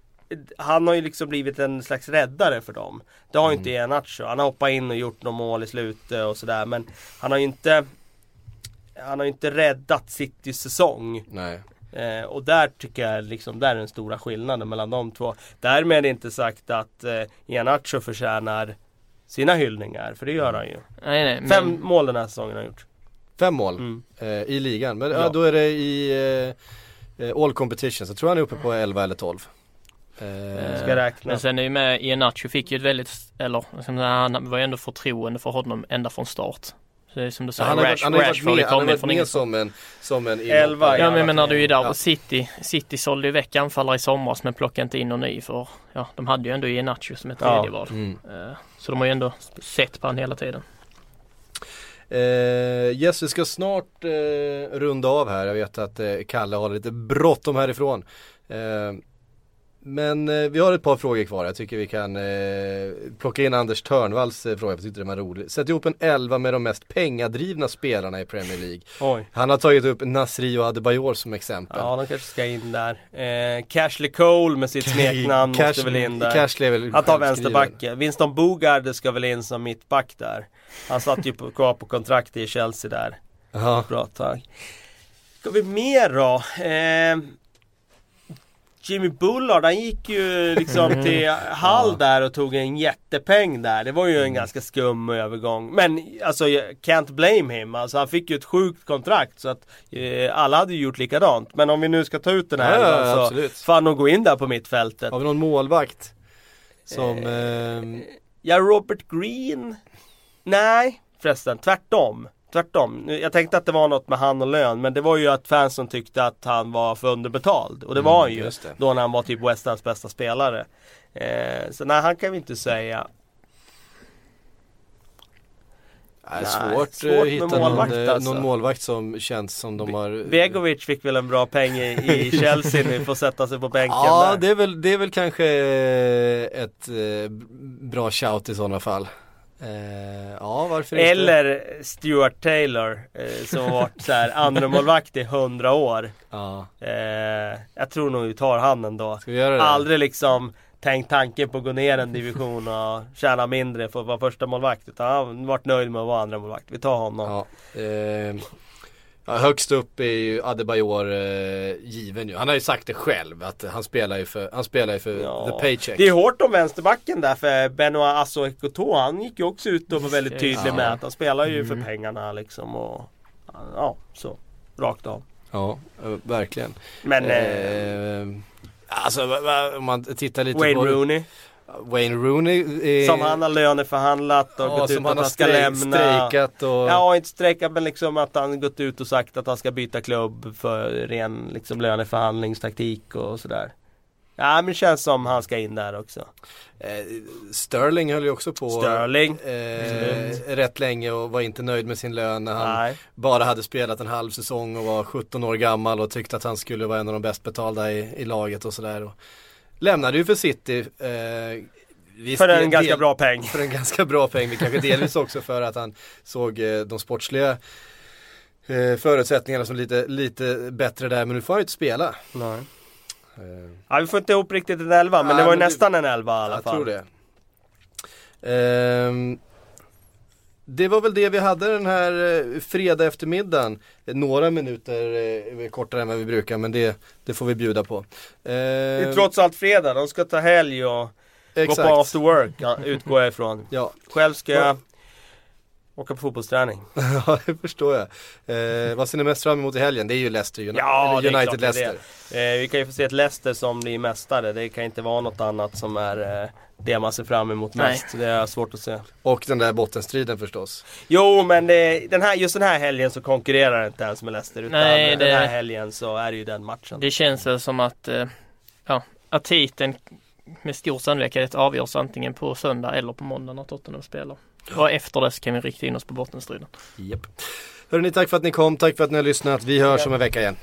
han har ju liksom blivit en slags räddare för dem. Det har ju inte Iheanacho. Han har hoppat in och gjort några mål i slutet och sådär men han har ju inte Han har ju inte räddat Citys säsong. Nej. Eh, och där tycker jag liksom, där är den stora skillnaden mellan de två. Därmed inte sagt att eh, Iheanacho förtjänar sina hyllningar, för det gör han ju. Nej, nej, men, Fem mål den här säsongen har han gjort. Fem mål Mm. eh, i ligan. Men ja. Då är det i eh, eh, All Competitions. Jag tror han är uppe på 11 eller 12. Eh, Ska räkna. men sen är ju med Iheanacho fick ju ett väldigt, eller han var ju ändå förtroende för honom ända från start. Så som du så säger, han har, Rash, han har ju varit med, är han har varit med som en, som en Elva. Ja men menar du är ju där Ja. City, City sålde ju väck anfallare i somras men plockade inte in någon ny för ja, de hade ju ändå Iheanacho som ett Ja. tredje val. Mm. Eh, Så de har ju ändå sett på han hela tiden. Eh, yes, vi ska snart eh, runda av här. Jag vet att eh, Kalle har lite bråttom härifrån. Eh, men eh, vi har ett par frågor kvar. Jag tycker vi kan eh, plocka in Anders Törnvalls eh, fråga. Jag tyckte den var rolig. Sätt ihop en elva med de mest pengadrivna spelarna i Premier League. Oj. Han har tagit upp Nasri och Adebayor som exempel. Ja, de kanske ska in där. Eh, Cashley Cole med sitt smeknamn måste väl in där. Cashley är väl Han tar vänsterbacken. Winston Bogard ska väl in som mittback där. Han satt ju på, kvar på kontrakt i Chelsea där. Ja. Bra tag. Ska vi mer då? Eh, Jimmy Bullard han gick ju liksom till Hall där och tog en jättepeng där. Det var ju en ganska skum övergång. Men alltså can't blame him. Alltså han fick ju ett sjukt kontrakt så att eh, alla hade ju gjort likadant. Men om vi nu ska ta ut den här Ja, ja, så absolut. får han nog gå in där på mittfältet. Har vi någon målvakt? Som, ehm, Ja, Robert Green? Nej, förresten tvärtom. Tvärtom. Jag tänkte att det var något med han och lön men det var ju att fansen tyckte att han var för underbetald. Och det var han ju. Då när han var typ West Hams bästa spelare. Eh, så nej, han kan vi inte säga. är Nej, svårt, svårt eh, med hitta målvakt, någon, eh, alltså. någon målvakt som känns som de har Begovic fick väl en bra peng i, i Chelsea nu, får sätta sig på bänken Ja där. det är, väl, det är väl kanske eh, ett bra shout i sådana fall eh, Ja varför inte Eller Stuart Taylor eh, som har varit så här andra målvakt i 100 år. Ja, Eh, jag tror nog vi tar han ändå. ska vi göra det? Aldrig liksom tänkt tanken på att gå ner en division och tjäna mindre för att vara första målvakt Utan han har varit nöjd med att vara andra målvakt. Vi tar honom. Ja, eh, ja, högst upp är ju Adebayor eh, given ju. Han har ju sagt det själv att han spelar ju för, han spelar ju för Ja. the paycheck. Det är hårt om vänsterbacken där för Benoit Asso Ekoto Han gick ju också ut och var väldigt tydlig Ja. Mm. med att han spelar ju för pengarna liksom och Ja, så Rakt av. Ja, eh, verkligen. Men eh, Eh, alltså om man tittar lite Wayne på Rooney Wayne Rooney är, Som han har löneförhandlat och ja, gått ut att han ska lämna strejkat och Ja, inte strejkat men liksom att han gått ut och sagt att han ska byta klubb för ren liksom löneförhandlingstaktik och sådär. Ja men det känns som han ska in där också. Eh, Sterling höll ju också på Sterling. eh, rätt länge och var inte nöjd med sin lön när han Nej. bara hade spelat en halv säsong och var 17 år gammal och tyckte att han skulle vara en av de bäst betalda i, i laget och sådär. Lämnade ju för City. Eh, visst, För en del- ganska bra peng. För en ganska bra peng, men kanske delvis också för att han såg eh, de sportsliga eh, förutsättningarna som lite, lite bättre där, men nu får han ju inte spela. Nej. Eh, Ja, vi får inte ihop riktigt en elva men Nej, det var ju nästan en elva i alla Jag fall. tror det. Det var väl det vi hade den här eh, fredag eftermiddagen. Eh, Några minuter eh, kortare än vad vi brukar men det, det får vi bjuda på. Det är trots allt fredag, de ska ta helg och gå exakt. på after work, ja, utgår jag ifrån. Ja, Själv ska jag Ja. Åka på fotbollsträning. ja, det förstår jag. Eh, vad ser ni mest fram emot i helgen? Det är ju Leicester United, Ja, det är United klart det är Leicester. Eh, vi kan ju få se ett Leicester som blir mästare. Det kan inte vara något annat som är eh, det man ser fram emot Nej. mest. Det är svårt att se. Och den där bottenstriden förstås. Jo men det, den här, just den här helgen så konkurrerar det inte ens med Leicester. Utan Nej, den det- här helgen så är det ju den matchen. Det känns väl som att, eh, ja, att titeln med stor sannolikhet avgörs antingen på söndag eller på måndag när Tottenham spelar. Och efter det så kan vi rikta in oss på bottenstriden. Japp. Hörrni, tack för att ni kom, tack för att ni har lyssnat. Vi hörs om en vecka igen.